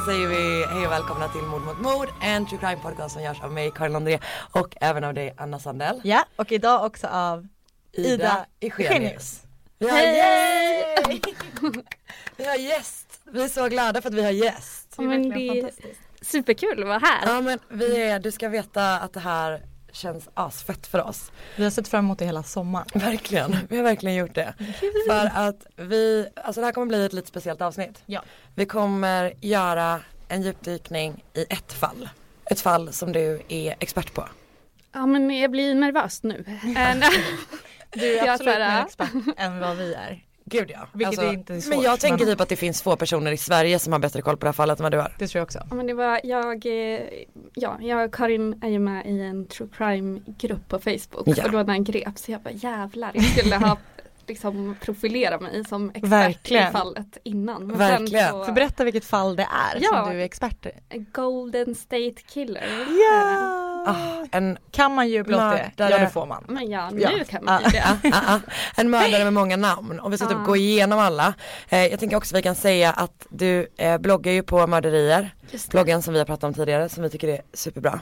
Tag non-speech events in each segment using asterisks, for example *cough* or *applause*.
så säger vi hej och välkomna till Mord mot mord, en true crime podcast som görs av mig Karin André och även av dig Anna Sandell. Ja, och idag också av Ida Eugenius. Vi har Hej! gäst! *laughs* vi har gäst! Vi är så glada för att vi har gäst. Ja, men det är superkul att vara här. Ja men vi är, du ska veta att det här känns asfett för oss. Vi har sett fram emot det hela sommaren. Verkligen, vi har verkligen gjort det. För att vi, alltså det här kommer bli ett lite speciellt avsnitt. Ja. Vi kommer göra en djupdykning i ett fall. Ett fall som du är expert på. Ja men jag blir nervös nu. *laughs* Du är absolut mer expert än vad vi är. Gud ja. Alltså, Vilket är inte är svårt, men jag tänker men- typ att det finns få personer i Sverige som har bättre koll på det här fallet än vad du har. Det tror jag också. Ja men det var jag, eh, ja jag och Karin är ju med i en true crime grupp på Facebook Ja. och då när han greps så jag bara jävlar jag skulle ha *laughs* liksom profilera mig som expert Verkligen. i fallet innan. Men Verkligen. För så, berätta vilket fall det är Ja. som du är expert i. Golden State Killer. Ja! Ah, en, Kan man jubla åt det? Mördare. Ja det får man. Men ja, nu Ja. kan man ju det. ah, ah, en mördare med många namn och vi ska typ Ah. gå igenom alla. Eh, jag tänker också vi kan säga att du eh, bloggar ju på mörderier. Bloggen som vi har pratat om tidigare som vi tycker är superbra.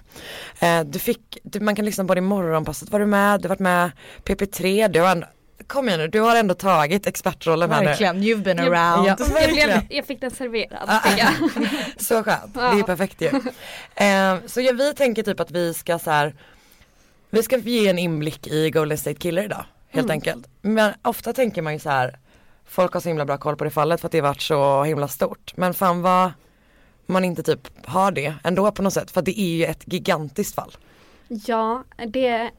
Eh, du fick, du, man kan lyssna på det i morgonpasset var du med, du har varit med PP3, du har ändå, kom igen nu, du har ändå tagit expertrollen här nu. Verkligen, you've been around. Ja. Jag, blev, jag fick den serverad. Ah, jag. *laughs* Så skönt, det är ju perfekt ju. Eh, så ja, vi tänker typ att vi ska så här, vi ska ge en inblick i Golden State Killer idag, helt Mm. enkelt. Men ofta tänker man ju så här, folk har så himla bra koll på det fallet för att det varit så himla stort. Men fan vad man inte typ har det ändå på något sätt, för det är ju ett gigantiskt fall. Ja, det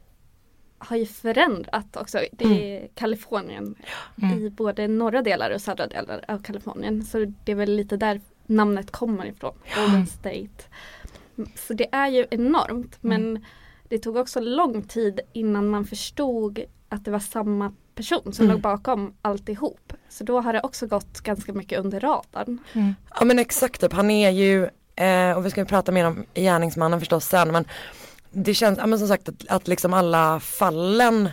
har ju förändrat också. Det är Kalifornien Mm. i både norra delar och södra delar av Kalifornien. Så det är väl lite där namnet kommer ifrån. Golden State. Så det är ju enormt men det tog också lång tid innan man förstod att det var samma person som Mm. låg bakom alltihop. Så då har det också gått ganska mycket under radarn. Mm. Ja men exakt typ, han är ju, eh, och vi ska ju prata mer om gärningsmannen förstås sen men det känns, ja men som sagt att, att liksom alla fallen,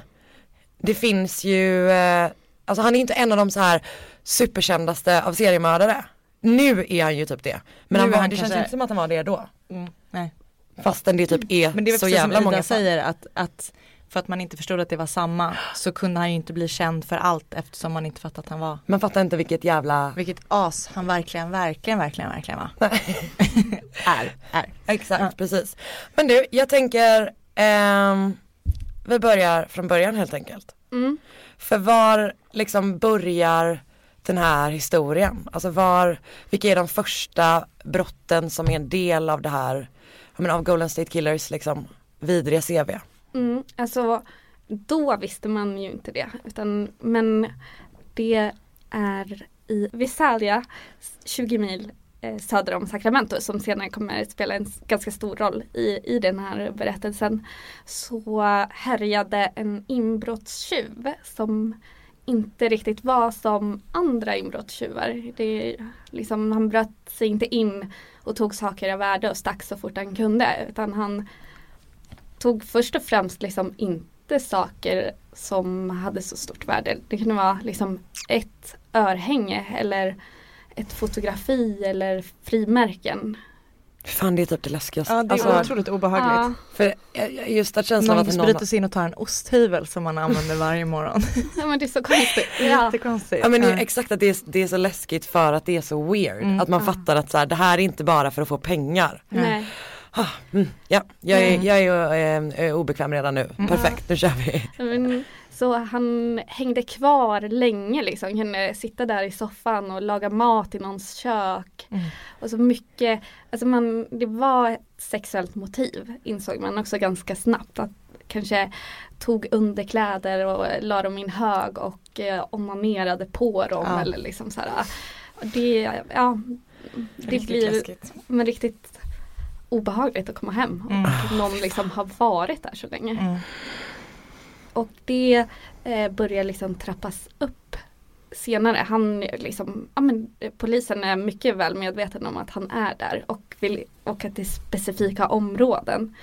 det finns ju, eh, alltså han är inte en av de så här superkändaste av seriemördare. Nu är han ju typ det. Men han var, han det känns kanske- inte som att han var det då. Mm. Nej. Fastän det typ är, Men det är så jävla som många fall. säger att, att för att man inte förstod att det var samma så kunde han ju inte bli känd för allt eftersom man inte fattat att han var Man fattar inte vilket jävla, Vilket as han verkligen, verkligen, verkligen, verkligen var. *laughs* är, är. exakt Ja. precis. Men du, jag tänker, ehm, vi börjar från början helt enkelt. Mm. För var liksom börjar den här historien? Alltså var, vilka är de första brotten som är en del av det här, jag menar, av Golden State Killers liksom vidriga CV? Mm, alltså då visste man ju inte det. Utan, men det är i Visalia, 20 mil eh, söder om Sacramento som senare kommer att spela en ganska stor roll i, i den här berättelsen. Så härjade en inbrottstjuv som inte riktigt var som andra inbrottstjuvar. Det, liksom, han bröt sig inte in och tog saker av värde och stack så fort han kunde. Utan han tog först och främst liksom inte saker som hade så stort värde. Det kunde vara liksom ett örhänge eller ett fotografi eller frimärken. Fan det är typ det läskigaste. Ja det är alltså, otroligt obehagligt. för eh, just att känslan Någon av att någon, bryter sig in och tar en osthyvel som man använder varje morgon. *laughs* Ja men det är så konstigt. Ja. Jättekonstigt. ja men det är Ja. exakt att det är, det är så läskigt för att det är så weird. Mm. Att man Ja. fattar att så här, det här är inte bara för att få pengar. Nej. Mm, ja, jag är, Mm. jag är eh, eh, obekväm redan nu. Mm. Perfekt, nu kör vi. *laughs* Men, så han hängde kvar länge liksom, kunde sitta där i soffan och laga mat i någons kök. Mm. Och så mycket, alltså man, det var ett sexuellt motiv insåg man också ganska snabbt. Att kanske tog underkläder och la dem i en hög och eh, onanerade på dem Ja. eller liksom så här. Det, ja, det Riktigt blir men riktigt obehagligt att komma hem och Mm. någon liksom har varit där så länge. Mm. Och det eh, börjar liksom trappas upp senare. Han liksom, ja, men, eh, polisen är mycket väl medveten om att han är där och, vill, och att det är specifika områden.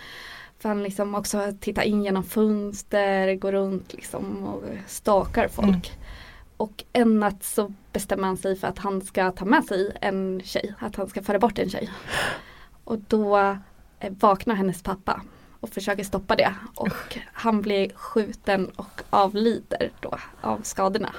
För han liksom också tittar in genom fönster, går runt liksom och stakar folk. och en natt så bestämmer han sig för att han ska ta med sig en tjej, att han ska föra bort en tjej. Och då eh, vaknar hennes pappa och försöker stoppa det och han blir skjuten och avlider då av skadorna.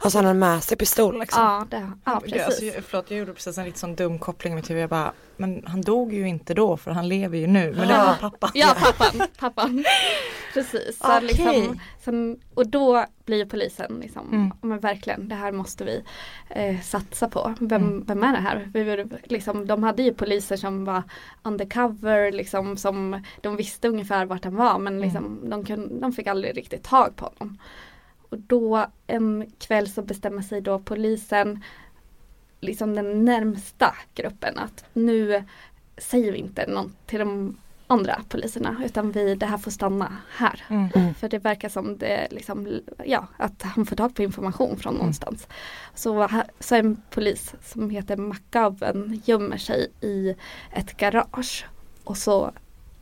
Alltså han har med sig pistol liksom. Ja, det, ja Gud, alltså, precis. jag- förlåt jag gjorde precis en lite sån dum koppling mitt huvud. Jag bara, men han dog ju inte då för han lever ju nu. Men det Ja. var pappa. Ja, pappan. pappan. *laughs* Precis. Så Okej. liksom, sen, och då blir polisen liksom, Mm. "Ja, men verkligen det här måste vi eh, satsa på. Vem, Mm. vem är det här? Vi, var- liksom, de hade ju poliser som var undercover, liksom, som de visste ungefär vart han var men liksom, de, kun, de fick aldrig riktigt tag på honom. Och då en kväll så bestämmer sig då polisen, liksom den närmsta gruppen att nu säger vi inte något till de andra poliserna utan vi, det här får stanna här. Mm. Mm. För det verkar som det liksom, ja, att han får tag på information från någonstans. Så, så en polis som heter McGovern gömmer sig i ett garage och så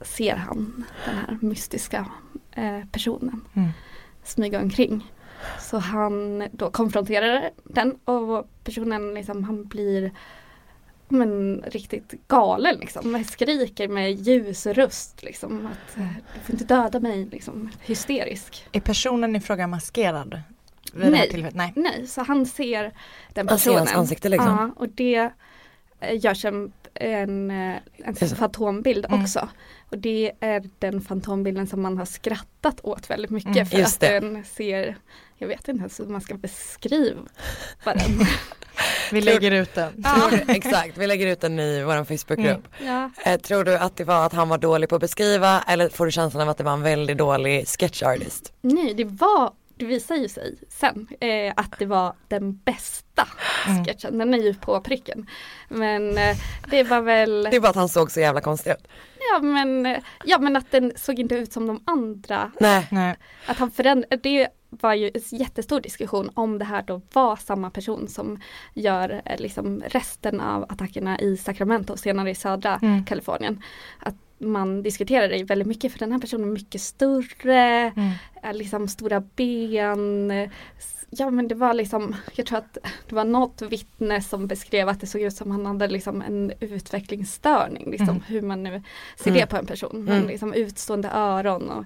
ser han den här mystiska eh, personen Mm. smyga omkring. Så han då konfronterar den och personen liksom, han blir men riktigt galen liksom. Skriker med ljus röst liksom att eh, du får inte döda mig liksom. Hysterisk. Är personen i fråga maskerad? Vid det här Nej. Nej. Nej, så han ser den Man ser personen. hans ansikte liksom. Ja, och det eh, görs en, en, en fantombild Mm. också. Och det är den fantombilden som man har skrattat åt väldigt mycket Mm, för att det. den ser, jag vet inte ens hur man ska beskriva den. *laughs* Vi lägger ut den. Du, exakt, vi lägger ut den i vår Facebookgrupp. ja. Eh, tror du att det var att han var dålig på att beskriva eller får du känslan av att det var en väldigt dålig sketch artist? Nej, det var, det visar ju sig sen eh, att det var den bästa Mm. sketchen. Den är ju på pricken. Men eh, det var väl, *laughs* Det är bara att han såg så jävla konstig ut. ja men, eh, ja men att den såg inte ut som de andra Nej. Att han förändrade, det var ju en jättestor diskussion om det här då var samma person som gör eh, liksom resten av attackerna i Sacramento och senare i södra Mm. Kalifornien. Att man diskuterade det väldigt mycket för den här personen är mycket större, Mm. liksom stora ben. Ja men det var liksom, jag tror att det var något vittne som beskrev att det såg ut som han hade liksom en utvecklingsstörning. Liksom, Mm. Hur man nu ser Mm. det på en person. Men Mm. liksom utstående öron och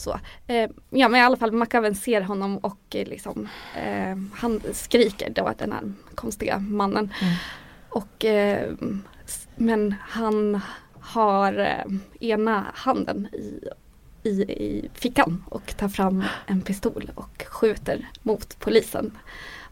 så. Eh, ja men i alla fall McAven ser honom och eh, liksom eh, han skriker då den här konstiga mannen. Mm. Och eh, men han har eh, ena handen i, i, i fickan och tar fram en pistol och skjuter mot polisen.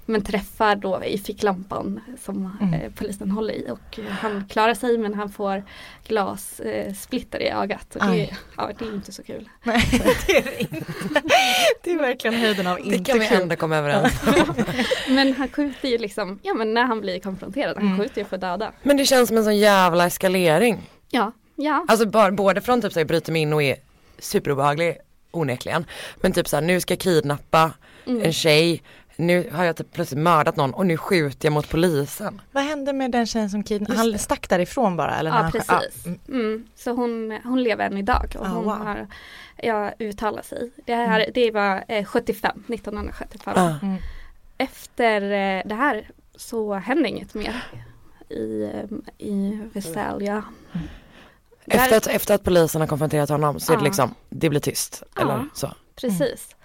Men träffar då i ficklampan som Mm. eh, polisen håller i och han klarar sig men han får glassplitter eh, i ögat. Och det, Aj. ja, det är inte så kul. Nej, det är det inte. Det är verkligen höjden av det inte kan vi kul. ändå komma överens *laughs* *laughs* Men han skjuter ju liksom, ja men när han blir konfronterad, han Mm. skjuter ju för döda. Men det känns som en sån jävla eskalering. Ja, ja. Alltså bara, både från typ såhär bryter mig in och är superobehaglig onekligen. Men typ såhär nu ska jag kidnappa Mm. en tjej, nu har jag typ plötsligt mördat någon och nu skjuter jag mot polisen. Vad hände med den tjejen som kidnappade? Han stack därifrån bara eller? Ja precis. mm. Mm. Så hon, hon lever än idag och Ah, hon wow. har ja, uttalat sig. Det, här, det var eh, 75, 1975. Ah. Mm. Efter eh, det här så hände inget mer i, eh, i Visalia. Där- Efter att, efter att polisen har konfronterat honom så är det Ja. liksom, det blir tyst. Ja. Eller så. Precis.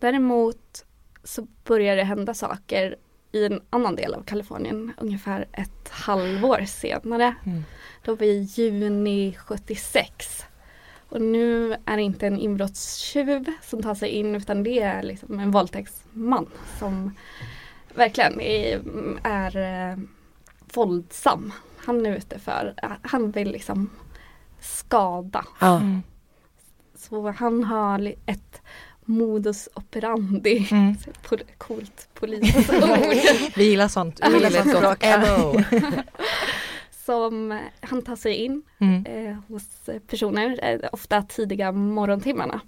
Däremot så börjar det hända saker i en annan del av Kalifornien ungefär ett halvår senare. Mm. Då var i juni 76. Och nu är det inte en inbrottstjuv som tar sig in utan det är liksom en våldtäktsman som verkligen är, är eh, våldsam. Han är ute för, han vill liksom skada. Mm. Så han har ett modus operandi. Mm. *laughs* Pol- Coolt polisord. *laughs* Vi gillar sånt. Vi gillar sånt språk. *laughs* som eh, han tar sig in Mm. eh, hos eh, personer, eh, ofta tidiga morgontimmarna.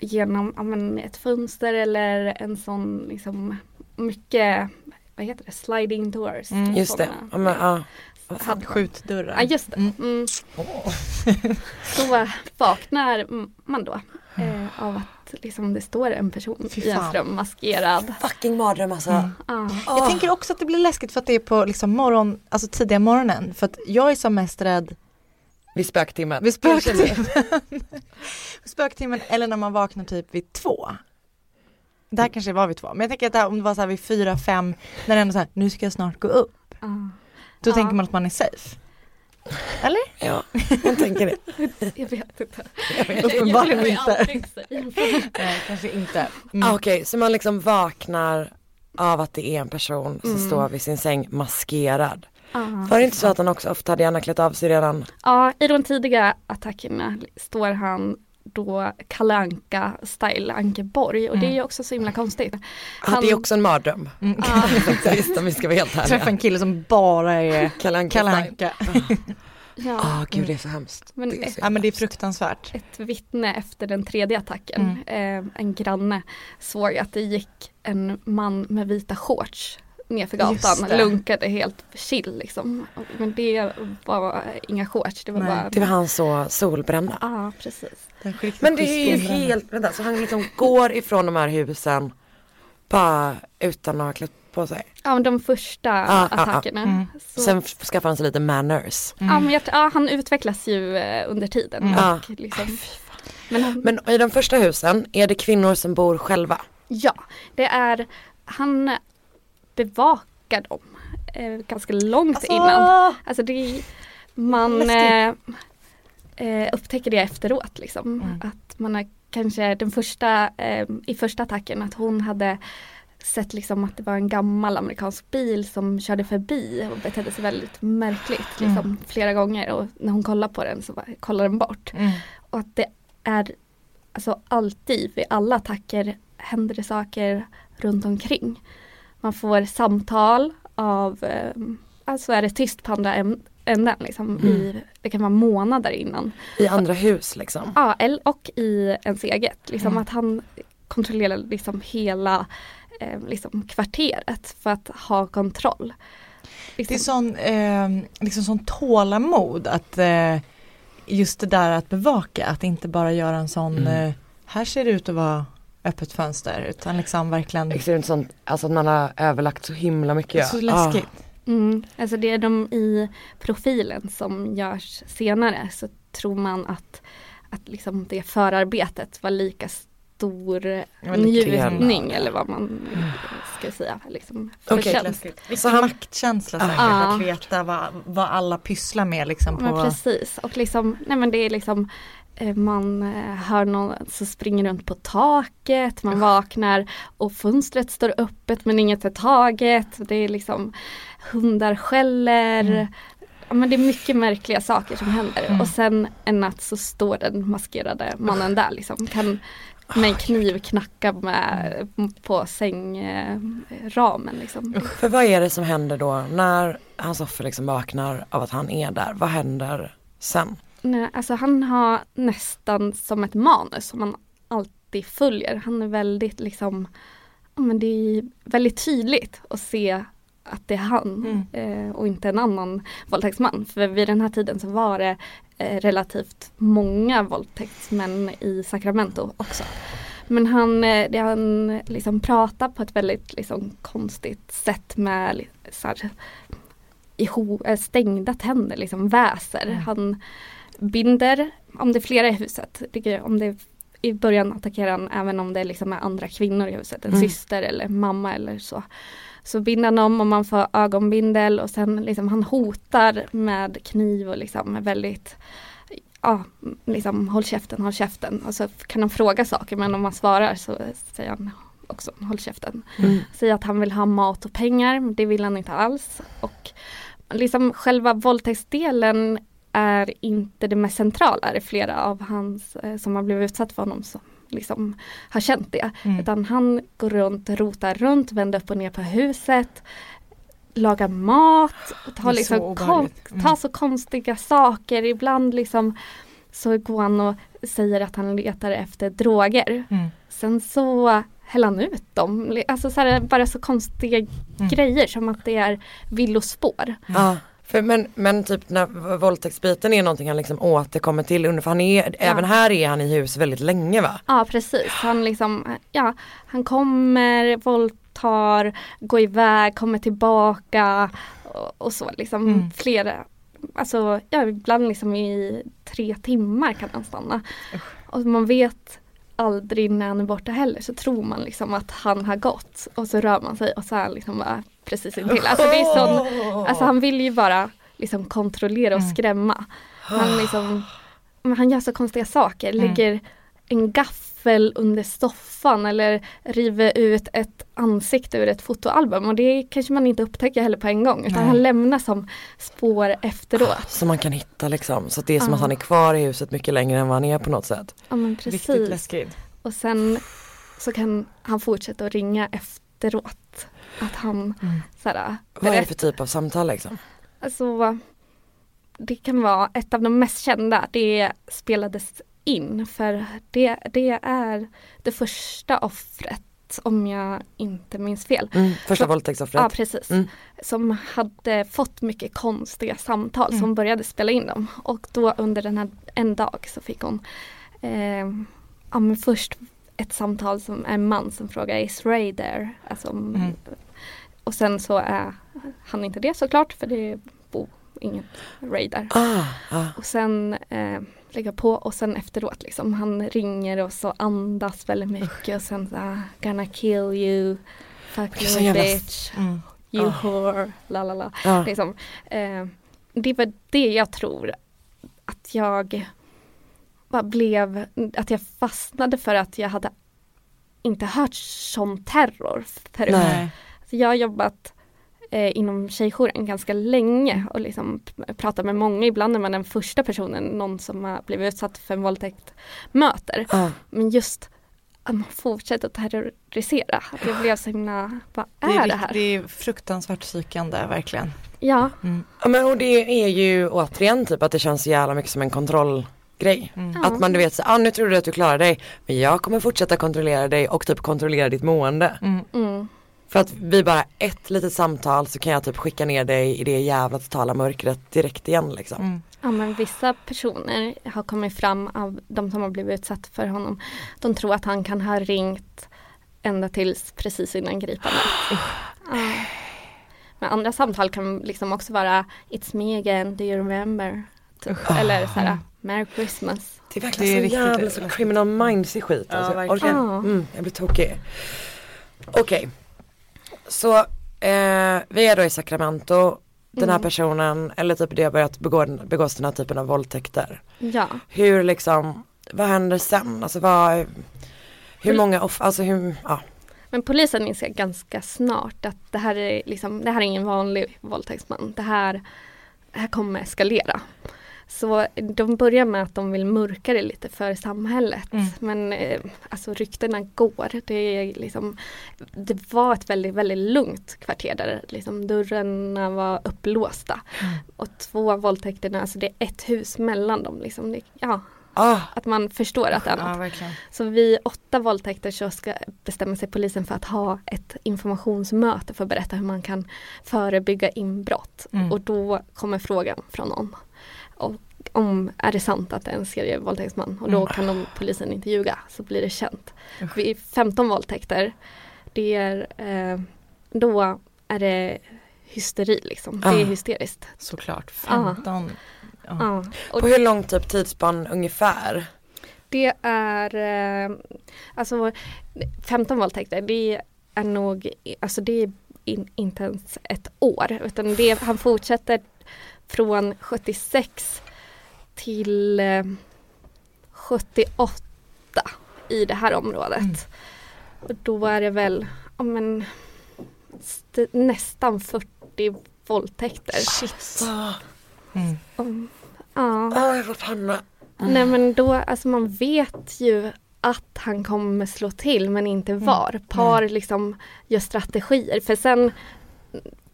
Genom ja, men, ett fönster eller en sån liksom mycket, vad heter det, sliding doors. Mm. Just det. Såna. Ja, men, ja. Hade- Skjutdörrar. Ja just det. Mm. Mm. Så vaknar man då eh, av att liksom det står en person i ens fan. rum maskerad. Fucking mardröm alltså. Mm. Ja. Åh. Jag tänker också att det blir läskigt för att det är på liksom morgon, alltså tidiga morgonen. För att jag är som mest rädd Vid spöktimmen. vid spöktimmen. *laughs* spöktimmen eller när man vaknar typ vid två. Det här kanske var vid två, men jag tänker att det här, om det var så här vid fyra, fem, när det ändå så här, nu ska jag snart gå upp. Ja. Då Ja. tänker man att man är safe. Eller? Ja, jag tänker det. *laughs* Jag vet inte. Uppenbarligen inte. Nej, kanske inte. Mm. Ah, Okej, så man liksom vaknar av att det är en person som Mm. står vid sin säng maskerad. Ja. Var det inte så att han också ofta hade gärna klätt av sig redan? Ja, i de tidiga attackerna står han då Kalle Anka style Ankeborg och det är ju också så himla konstigt. Han... Det är också en mardröm. Mm. Ja, *laughs* Faktiskt om vi ska vara helt Träffa en kille som bara är *laughs* Kalle Anka. Kalle style. Anka. ja. *laughs* Ah gud det är så hemskt. Men det är ett- så Ja men det är fruktansvärt. Ett vittne efter den tredje attacken, Mm. eh, en granne, såg att det gick en man med vita shorts nerför gatan, det. lunkade helt chill liksom. Men det var inga shorts, det var Nej, bara Det var han så solbrända. Ja, precis. Men det är ju helt, vänta, så han liksom går ifrån de här husen bara utan att ha klätt på sig. Ja, men de första Ah, ah, ah. attackerna. Mm. Så, Sen skaffar han sig lite manners. Mm. ja, men jag, ja, han utvecklas ju eh, under tiden. Mm. Ah. Och liksom, men han, Men i de första husen är det kvinnor som bor själva. Ja, det är, han bevakar dem eh, ganska långt Alltså, innan. Alltså det man eh, eh, upptäcker det efteråt liksom. Mm. Att man har kanske den första, eh, i första attacken att hon hade sett liksom att det var en gammal amerikansk bil som körde förbi och betedde sig väldigt märkligt liksom, Mm. flera gånger och när hon kollar på den så bara, kollar den bort. Mm. Och att det är alltså alltid vid alla attacker händer det saker runt omkring. Man får samtal av, eh, alltså är det tyst på andra änden liksom. Mm. I, det kan vara månader innan. I andra hus liksom. Ja, och i ens eget. Liksom Mm. att han kontrollerar liksom hela eh, liksom kvarteret för att ha kontroll. Det är Liksom, sån, eh, liksom sån tålamod att eh, just det där att bevaka, att inte bara göra en sån, Mm. eh, här ser det ut att vara öppet fönster utan liksom verkligen Extremt sånt, alltså att man har överlagt så himla mycket. så läskigt. Mm, alltså det är de i profilen som görs senare så tror man att, att liksom det förarbetet var lika stor var lika njutning eller vad man ska säga. Liksom. Läskigt. Så Vilken han- maktkänsla säkert Ja. att veta vad, vad alla pysslar med liksom på Men precis och liksom, nej men det är liksom man eh, hör någon som springer runt på taket, man vaknar och fönstret står öppet men inget är taget. Det är liksom hundar skäller. Mm. Ja, men det är mycket märkliga saker som händer Mm. och sen en natt så står den maskerade mannen där liksom. Kan med en kniv knacka med, på sängramen liksom. För vad är det som händer då när hans offer liksom vaknar av att han är där? Vad händer sen? Nej, alltså han har nästan som ett manus som han alltid följer. Han är väldigt liksom, ja men det är väldigt tydligt att se att det är han eh, och inte en annan våldtäktsman. För vid den här tiden så var det eh, relativt många våldtäktsmän i Sacramento också. Men han, eh, det han liksom pratar på ett väldigt liksom, konstigt sätt med så här, iho, eh, stängda tänder, liksom väser. Mm. Han binder, om det är flera i huset, om det i början attackerar han även om det liksom är andra kvinnor i huset, en Mm. syster eller mamma eller så. Så binder han dem och man får ögonbindel och sen liksom han hotar med kniv och liksom är väldigt Ja, liksom håll käften, håll käften. Och så kan han fråga saker men om man svarar så säger han också håll käften. Mm. Säger att han vill ha mat och pengar, det vill han inte alls. Och liksom själva våldtäktsdelen är inte det mest centrala. Det är flera av hans eh, som har blivit utsatt för honom som liksom har känt det. Mm. Utan han går runt, rotar runt, vänder upp och ner på huset. Lagar mat, Det tar, så liksom kon- obehagligt. Mm. tar så konstiga saker. Ibland liksom så går han och säger att han letar efter droger. Mm. Sen så häller han ut dem. Alltså så här, bara så konstiga Mm. grejer som att det är villospår. Ja, För, men, men typ när våldtäktsbiten är någonting han liksom återkommer till under, för han är, även här är han i hus väldigt länge va? Ja precis, han liksom, ja, han kommer, våldtar, går iväg, kommer tillbaka och, och så liksom Mm. flera, alltså ja, ibland liksom i tre timmar kan han stanna. Och man vet aldrig när han är borta heller så tror man liksom att han har gått och så rör man sig och så är han liksom bara precis intill. Alltså det är sån, alltså han vill ju bara liksom kontrollera och Mm. skrämma. Han liksom, men han gör så konstiga saker, Mm. lägger en gaffel under soffan eller river ut ett ansikte ur ett fotoalbum och det kanske man inte upptäcker heller på en gång utan Nej. han lämnar som spår efteråt. Som man kan hitta liksom. Så det är som Ja. att han är kvar i huset mycket längre än vad han är på något sätt. Ja men precis. Och sen så kan han fortsätta att ringa efteråt. Att han Mm. såhär, Vad är det för typ av samtal liksom? Alltså det kan vara ett av de mest kända. Det spelades in för det, det är det första offret om jag inte minns fel. Mm, första våldtäktsoffret. Ja precis. Mm. Som hade fått mycket konstiga samtal Mm. som började spela in dem. Och då under den här en dag så fick hon eh, ja, men först ett samtal som en man som frågar Is Ray there? Alltså, om- Mm. Och sen så är han inte det såklart för det bor ingen Ray där. Ah, ah. Och sen eh, lägga på och sen efteråt liksom han ringer och så andas väldigt mycket och sen så här, gonna kill you, fuck är you jävla- bitch, Mm. you Ah. whore, la la la. Liksom, eh, det var det jag tror att jag bara blev, att jag fastnade för att jag hade inte hört sån terror förut. Nej. Så jag har jobbat eh, inom tjejjouren ganska länge och liksom p- pratat med många. Ibland är man den första personen någon som har blivit utsatt för en våldtäkt möter. Ah. Men just att man fortsätter att terrorisera. Att jag blev så himla, vad Det är är, det här? det är fruktansvärt psykande verkligen. Ja, Mm. Ja, men och det är ju återigen typ att det känns så jävla mycket som en kontrollgrej. Mm. Att man du vet så, ah, nu tror du att du klarar dig men jag kommer fortsätta kontrollera dig och typ kontrollera ditt mående. Mm. mm, För att vi bara ett litet samtal så kan jag typ skicka ner dig i det jävla totala mörkret direkt igen liksom. Mm. ja men vissa personer har kommit fram av de som har blivit utsatt för honom. De tror att han kan ha ringt ända tills precis innan gripandet. *sighs* Ja. Men andra samtal kan liksom också vara It's me again, do you remember? Typ. Eller så här, Merry Christmas. Det är verkligen Det är så riktigt- jävla så criminal minds i skit Ja, alltså. jag, verkligen. orkar, Ja. mm, jag blir tokig. Okej, så eh, vi är då i Sacramento. Den här Mm. personen, eller typ det har börjat begå, begås den här typen av våldtäkter. Ja, Hur liksom, vad händer sen? Alltså vad, hur Pol- många off, alltså hur, ja. men polisen inser ganska snart att det här är, liksom, det här är ingen vanlig våldtäktsman. Det här, det här kommer eskalera. Så de börjar med att de vill mörka det lite för samhället. Mm. Men eh, alltså ryktena går. Det, är liksom, det var ett väldigt, väldigt lugnt kvarter där liksom, dörrarna var upplåsta. Mm. Och två våldtäkterna, alltså det är ett hus mellan dem. Liksom. Det, ja, Ah, att man förstår att det är något. Verkligen. Så vid åtta våldtäkter så ska bestämma sig polisen för att ha ett informationsmöte för att berätta hur man kan förebygga inbrott. Mm. Och då kommer frågan från någon. Och om är det sant att det är en serievåldtäktsman och då Mm. kan de, polisen inte ljuga så blir det känt. Usch. Vid 15 våldtäkter det är, eh, då är det hysteri liksom. Det är Ah. hysteriskt. Såklart. Ja. 15. Ja. Ja. Och på hur lång typ tidsspann ungefär? Det är eh, alltså 15 våldtäkter, det är nog, alltså det är in, inte ens ett år utan det, han fortsätter från 76 till eh, 78 i det här området. Mm. Och då är det väl, ja men st- nästan 40 våldtäkter. Shit. Ah, Mm. Um, ja. ah, jag får panna. Nej men då, alltså man vet ju att han kommer slå till men inte Mm. var. Par liksom gör strategier för sen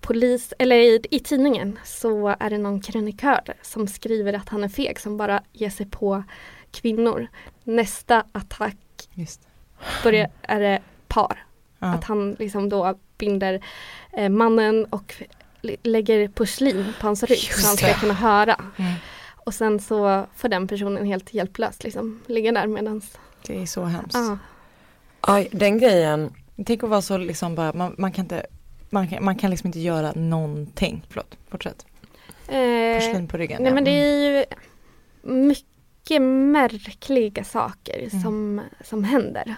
polis, eller i, i tidningen så är det någon krönikör som skriver att han är feg som bara ger sig på kvinnor. Nästa attack Just. börjar, är det par. Ja. Att han liksom då binder eh, mannen och lä- lägger porslin på hans rygg så han ska kunna höra. Mm. Och sen så får den personen helt hjälplöst liksom ligga där medans, Det är så hemskt. ja. Aj, den grejen. Tänk att vara så liksom bara, man, man kan inte man kan, man kan liksom inte göra någonting. Förlåt, fortsätt. Eh, Porslin på ryggen. Nej ja. men det är ju mycket märkliga saker Mm. som, som händer.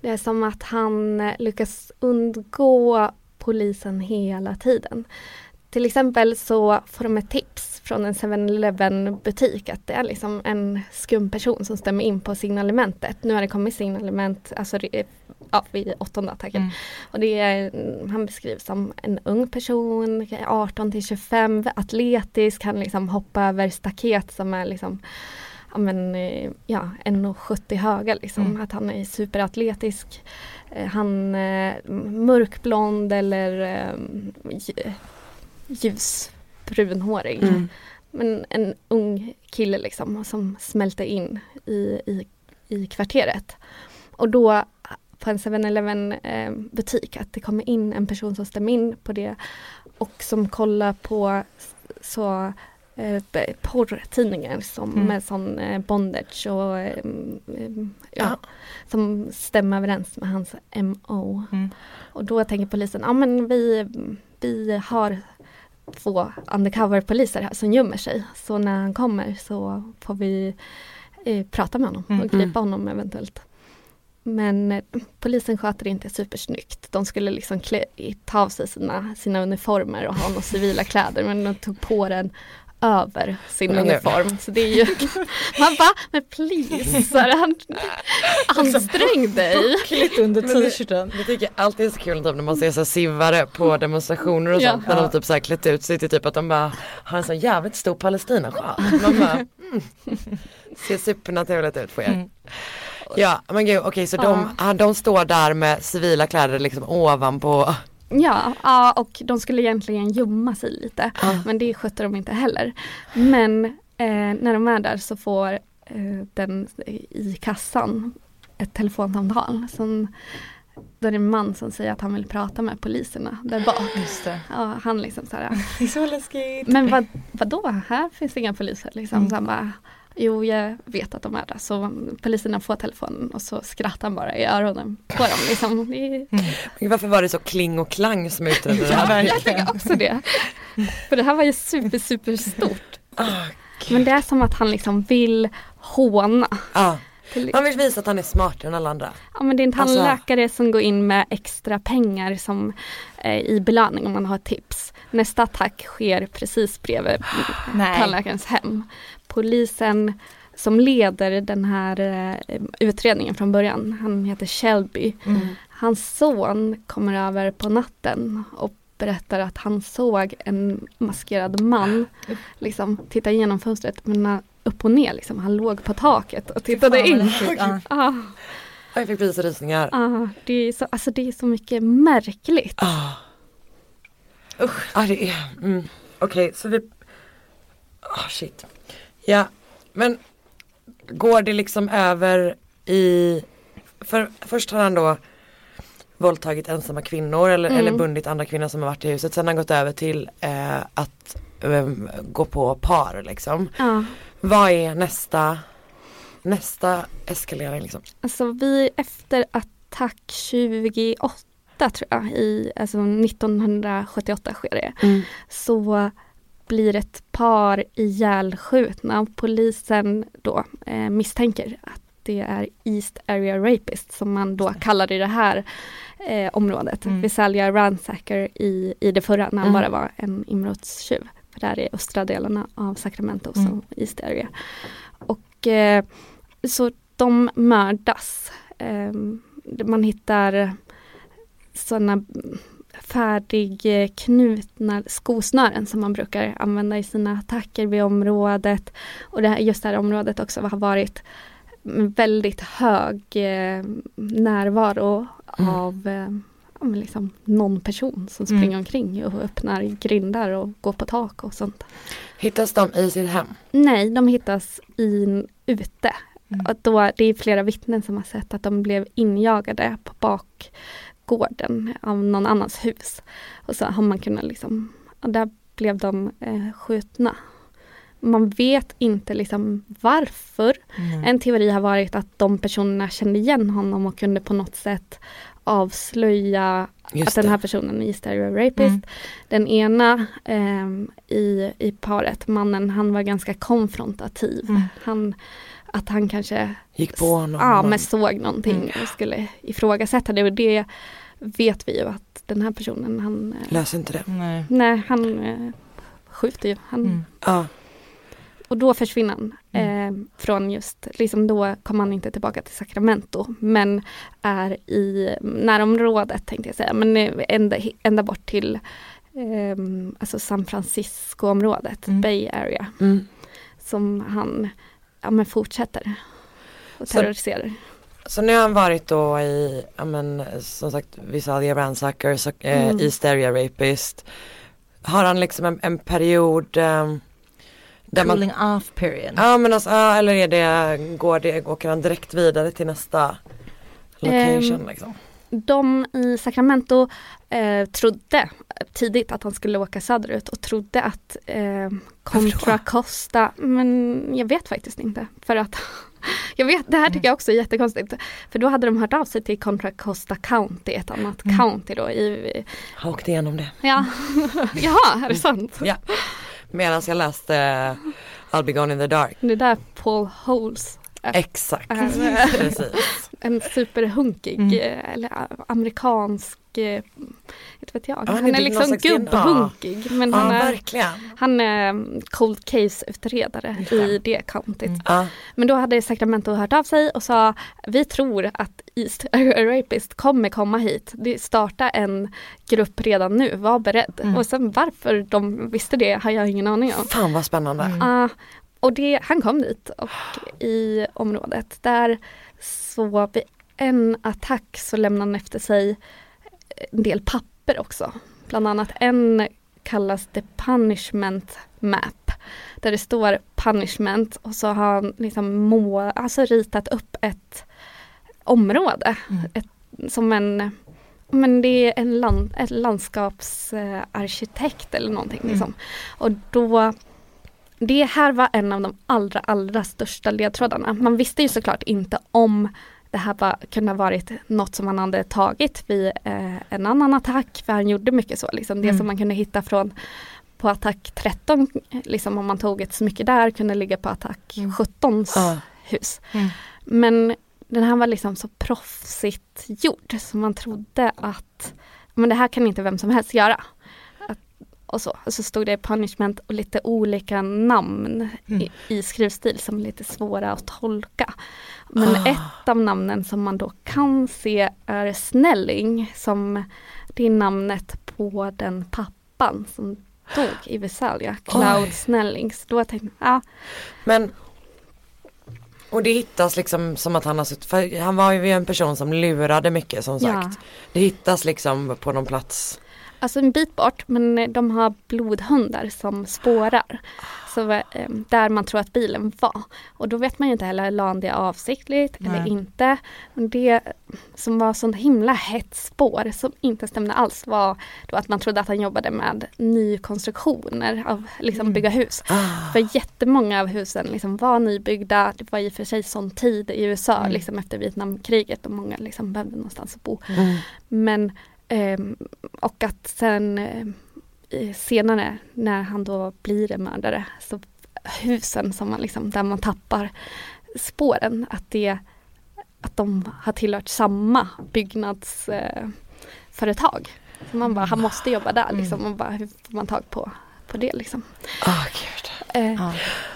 Det är som att han lyckas undgå polisen hela tiden. Till exempel så får de ett tips från en 7-Eleven butik att det är liksom en skum person som stämmer in på signalementet. Nu har det kommit signalement, alltså ja, vid åttonde attacken. Mm. Och det är, han beskrivs som en ung person, 18 till 25, atletisk, han liksom hoppar över staket som är liksom ja, men, eh, ja, 1,70 höga liksom. Mm. Att han är superatletisk. Eh, Han är mörkblond eller eh, ljusbrunhårig. Mm. Men en ung kille liksom som smälter in i, i, i kvarteret. Och då på en 7-Eleven eh, butik att det kommer in en person som stämmer in på det och som kollar på så eh, porrtidningar som Mm. med sån eh, bondage och eh, mm, ja, Ja. som stämmer överens med hans MO. Mm. Och då tänker polisen, ja men vi, vi har två undercover-poliser här som gömmer sig. Så när han kommer så får vi eh, prata med honom Mm. och gripa honom eventuellt. Men eh, polisen sköter det inte supersnyggt. De skulle liksom klä, ta av sig sina, sina uniformer och ha några civila kläder men de tog på den över sin Men nu- uniform. Så det är ju, *laughs* man bara, men please, så här, han, ansträng dig. Klitt under t-shirten. Jag tycker alltid är så kul typ, när man ser så sivare på demonstrationer och Ja. sånt. När de typ så här klätt ut sig till typ att de bara har en sån jävligt stor palestinasjal. *laughs* Man bara, mm. Ser supernaturligt ut på er. Mm. Ja men gud okej så de, ah, de står där med civila kläder liksom ovanpå. Ja, ja, och de skulle egentligen gömma sig lite. Men det skötte de inte heller. Men eh, när de är där så får eh, den i kassan ett telefonsamtal. Som, då är det en man som säger att han vill prata med poliserna där bak. Just det. Ja, han liksom så här, *laughs* Det är så läskigt. men vad, vadå, här finns inga poliser liksom. Mm. Så han bara, jo jag vet att de är där. Så poliserna får telefonen och så skrattar han bara i öronen på dem. Liksom. Men Varför var det så kling och klang som utredde det Ja, här? jag tycker också det. För det här var ju super, super stort. Ah, Men det är som att han liksom vill håna. Ja, Till- han vill visa att han är smartare än alla andra. Ja men det är en Alltså- tandläkare som går in med extra pengar som eh, i belöning om man har tips. Nästa attack sker precis bredvid Nej. tandläkarens hem. Polisen som leder den här eh, utredningen från början, han heter Shelby. Mm. Hans son kommer över på natten och berättar att han såg en maskerad man liksom titta igenom fönstret men upp och ner liksom. Han låg på taket och tittade in. *laughs* Ah, Jag fick precis rysningar. ah, det, är så, alltså det är så mycket märkligt. Ah. Usch. Ah, det är, mm. Okej så vi, ah shit. Ja, men går det liksom över i, för först har han då våldtagit ensamma kvinnor eller, Mm. eller bundit andra kvinnor som har varit i huset. Sen har han gått över till eh, att eh, gå på par liksom. Ja, Vad är nästa, nästa eskalering liksom? alltså vi efter attack 28 tror jag, i, alltså 1978 sker det. så blir ett par ihjälskjutna. Polisen då eh, misstänker att det är East Area Rapist som man då kallar i det här eh, området. Mm. Visalia Ransacker i, i det förra när han Mm. bara var en inbrottstjuv. För där är östra delarna av Sacramento Mm. som East Area. Och eh, så de mördas. Eh, man hittar sådana färdigknutna skosnören som man brukar använda i sina attacker vid området. Och det här, just det här området också har varit väldigt hög eh, närvaro Mm. av eh, ja, men liksom någon person som Mm. springer omkring och öppnar grindar och går på tak och sånt. Hittas de i sitt hem? Nej, de hittas in, ute. Mm. Och då, det är flera vittnen som har sett att de blev injagade på bakgården av någon annans hus. Och så har man kunnat liksom där blev de eh, skjutna. Man vet inte liksom varför. Mm. En teori har varit att de personerna kände igen honom och kunde på något sätt avslöja Just att den här det. personen är stereo rapist. Mm. Den ena ehm, i, i paret, mannen, han var ganska konfrontativ. Mm. Han, att han kanske Gick på honom. ja, men såg någonting och skulle ifrågasätta det och det vet vi ju att den här personen han, eh, Löser inte det. Nej. nej han eh, skjuter ju. Han, Mm. Ja. Och då försvinner han Mm. eh, från just, liksom då kommer han inte tillbaka till Sacramento men är i närområdet tänkte jag säga, men eh, ända, ända bort till eh, alltså San Francisco-området, Mm. Bay Area, Mm. som han ja, men fortsätter och terroriserar. Så nu har han varit då i, ja men som sagt Visalia Ransacker, så, eh, Mm. i Stereo Rapist. Har han liksom en, en period eh, där man, Cooling off period. ja men alltså, ja, eller är det, går det, åker han direkt vidare till nästa location Ehm, liksom? De i Sacramento eh, trodde tidigt att han skulle åka söderut och trodde att eh, Contra Costa, men jag vet faktiskt inte. För att jag vet, det här tycker jag också är jättekonstigt. För då hade de hört av sig till Contra Costa County, ett annat Mm. county då i, Har åkt igenom det. ja, *laughs* jaha, är det sant? Ja. Medan jag läste eh, I'll be gone in the dark. Det är där Paul Holes Exakt, är precis. *laughs* en superhunkig, Mm. eh, eller eh, amerikansk, eh, inte vet jag. Ja, han är liksom gubbhunkig. Men Ja han är verkligen. Han är mm, cold case-utredare i det countyt. Mm. Men då hade Sacramento hört av sig och sa vi tror att East *laughs* Rapist kommer komma hit. Det startar en grupp redan nu, var beredd. Mm. Och sen varför de visste det har jag ingen aning om. Fan vad spännande. Mm. Och det, han kom dit och i området där så vid en attack så lämnade han efter sig en del papper också. Bland annat en kallas The Punishment Map. Där det står punishment och så har han liksom må, alltså ritat upp ett område Mm. som en men det är en land, ett landskapsarkitekt eller någonting. Mm. Liksom. Och då det här var en av de allra, allra största ledtrådarna. Man visste ju såklart inte om det här var, kunde ha varit något som han hade tagit vid eh, en annan attack, för han gjorde mycket så. Liksom. Det Mm. som man kunde hitta från på attack 13, liksom om man tog ett smycke där, kunde ligga på attack Mm. 17 Ja. hus. Mm. Men den här var liksom så proffsigt gjord så man trodde att men det här kan inte vem som helst göra. Och så. Och så stod det punishment och lite olika namn Mm. i, i skrivstil som är lite svåra att tolka. Men Ah. ett av namnen som man då kan se är Snelling som det är namnet på den pappan som dog i Visalia, Cloud Oj. Snelling. Så då tänkte jag, ja, Men och det hittas liksom som att han har suttit, för han var ju en person som lurade mycket som ja. sagt. Det hittas liksom på någon plats. Alltså en bit bort men de har blodhundar som spårar. Så eh, där man tror att bilen var. Och då vet man ju inte heller, la det avsiktligt eller Nej. inte. Men det som var sånt himla hett spår som inte stämde alls var då att man trodde att han jobbade med nykonstruktioner av liksom Mm. bygga hus. Ah, För jättemånga av husen liksom var nybyggda. Det var i och för sig sån tid i USA Mm. liksom efter Vietnamkriget och många liksom behövde någonstans att bo. mm. Men och att sen eh, senare när han då blir en mördare så husen som man liksom, där man tappar spåren att det att de har tillhört samma byggnadsföretag. Eh, så man bara, han måste jobba där liksom. Mm. Och bara, hur får man tag på, på det liksom. Gud. Eh, Ja.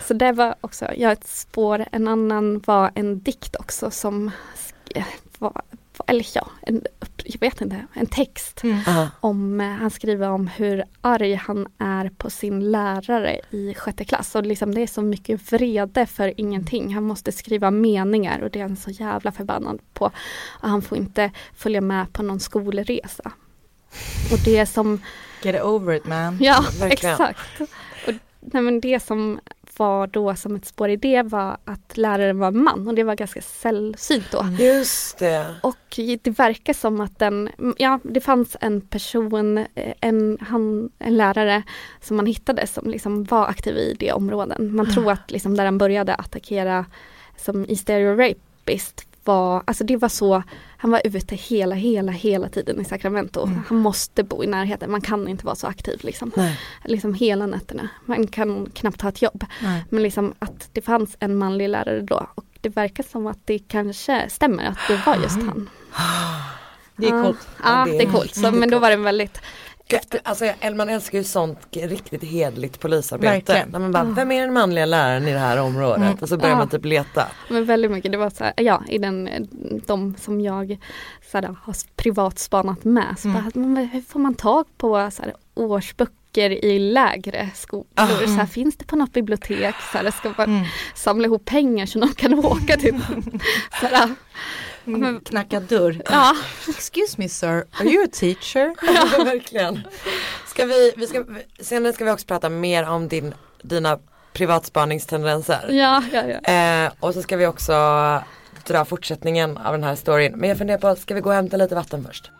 så det var också, ja ett spår. En annan var en dikt också som sk- var, eller ja, en, jag vet inte, en text Mm. Om, eh, han skriver om hur arg han är på sin lärare i sjätte klass. Och liksom det är så mycket vrede för ingenting. Han måste skriva meningar och det är han så jävla förbannad på. Och han får inte följa med på någon skolresa. Och det som Get over it man. Ja, Verkligen. exakt. Och, nej, men det som var då som ett spår i det var att läraren var man och det var ganska sällsynt då. Just det. Och det verkar som att den, ja det fanns en person, eh, en, han, en lärare som man hittade som liksom var aktiv i det områden. Man tror att liksom där han började attackera som i stereo rapist var, alltså det var så, han var ute hela, hela, hela tiden i Sacramento. Mm. Han måste bo i närheten, man kan inte vara så aktiv liksom. Nej. Liksom hela nätterna. Man kan knappt ha ett jobb. Nej. Men liksom att det fanns en manlig lärare då och det verkar som att det kanske stämmer att det var just han. Det är Ja. coolt. Ja, är det är coolt. Så, men då var det väldigt Efter, alltså man älskar ju sånt riktigt hedligt polisarbete. När man bara, vem är den manliga läraren i det här området? Mm. Och så börjar Ja. man typ leta. Men väldigt mycket, det var så här, ja i den, de som jag så här, har privat spanat med. Så Mm. bara, hur får man tag på så här, årsböcker i lägre skolor? Ah. Så här, finns det på något bibliotek? Så här, ska man Mm. samla ihop pengar så de kan *laughs* åka till *laughs* så här, Mm. Knacka dörr. Ja, Excuse me sir, are you a teacher? *laughs* Ja, verkligen. Ska vi, vi ska, senare ska vi också prata mer om din, dina privatspaningstendenser. ja, ja, ja. Eh, och så ska vi också dra fortsättningen av den här storyn. Men jag funderar på, ska vi gå och hämta lite vatten först?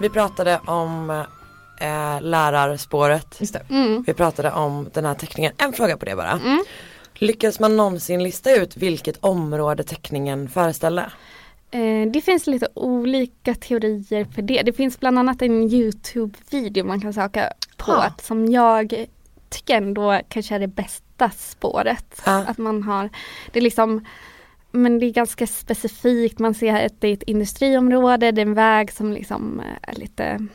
Vi pratade om eh, lärarspåret. Just det. Mm. Vi pratade om den här teckningen. En fråga på det bara. Mm. Lyckades man någonsin lista ut vilket område teckningen föreställde? Eh, det finns lite olika teorier för det. Det finns bland annat en Youtube-video man kan söka på Ah. som jag tycker ändå kanske är det bästa spåret. Ja. Att man har, det är liksom men det är ganska specifikt, man ser att det är ett industriområde, det är en väg som liksom är lite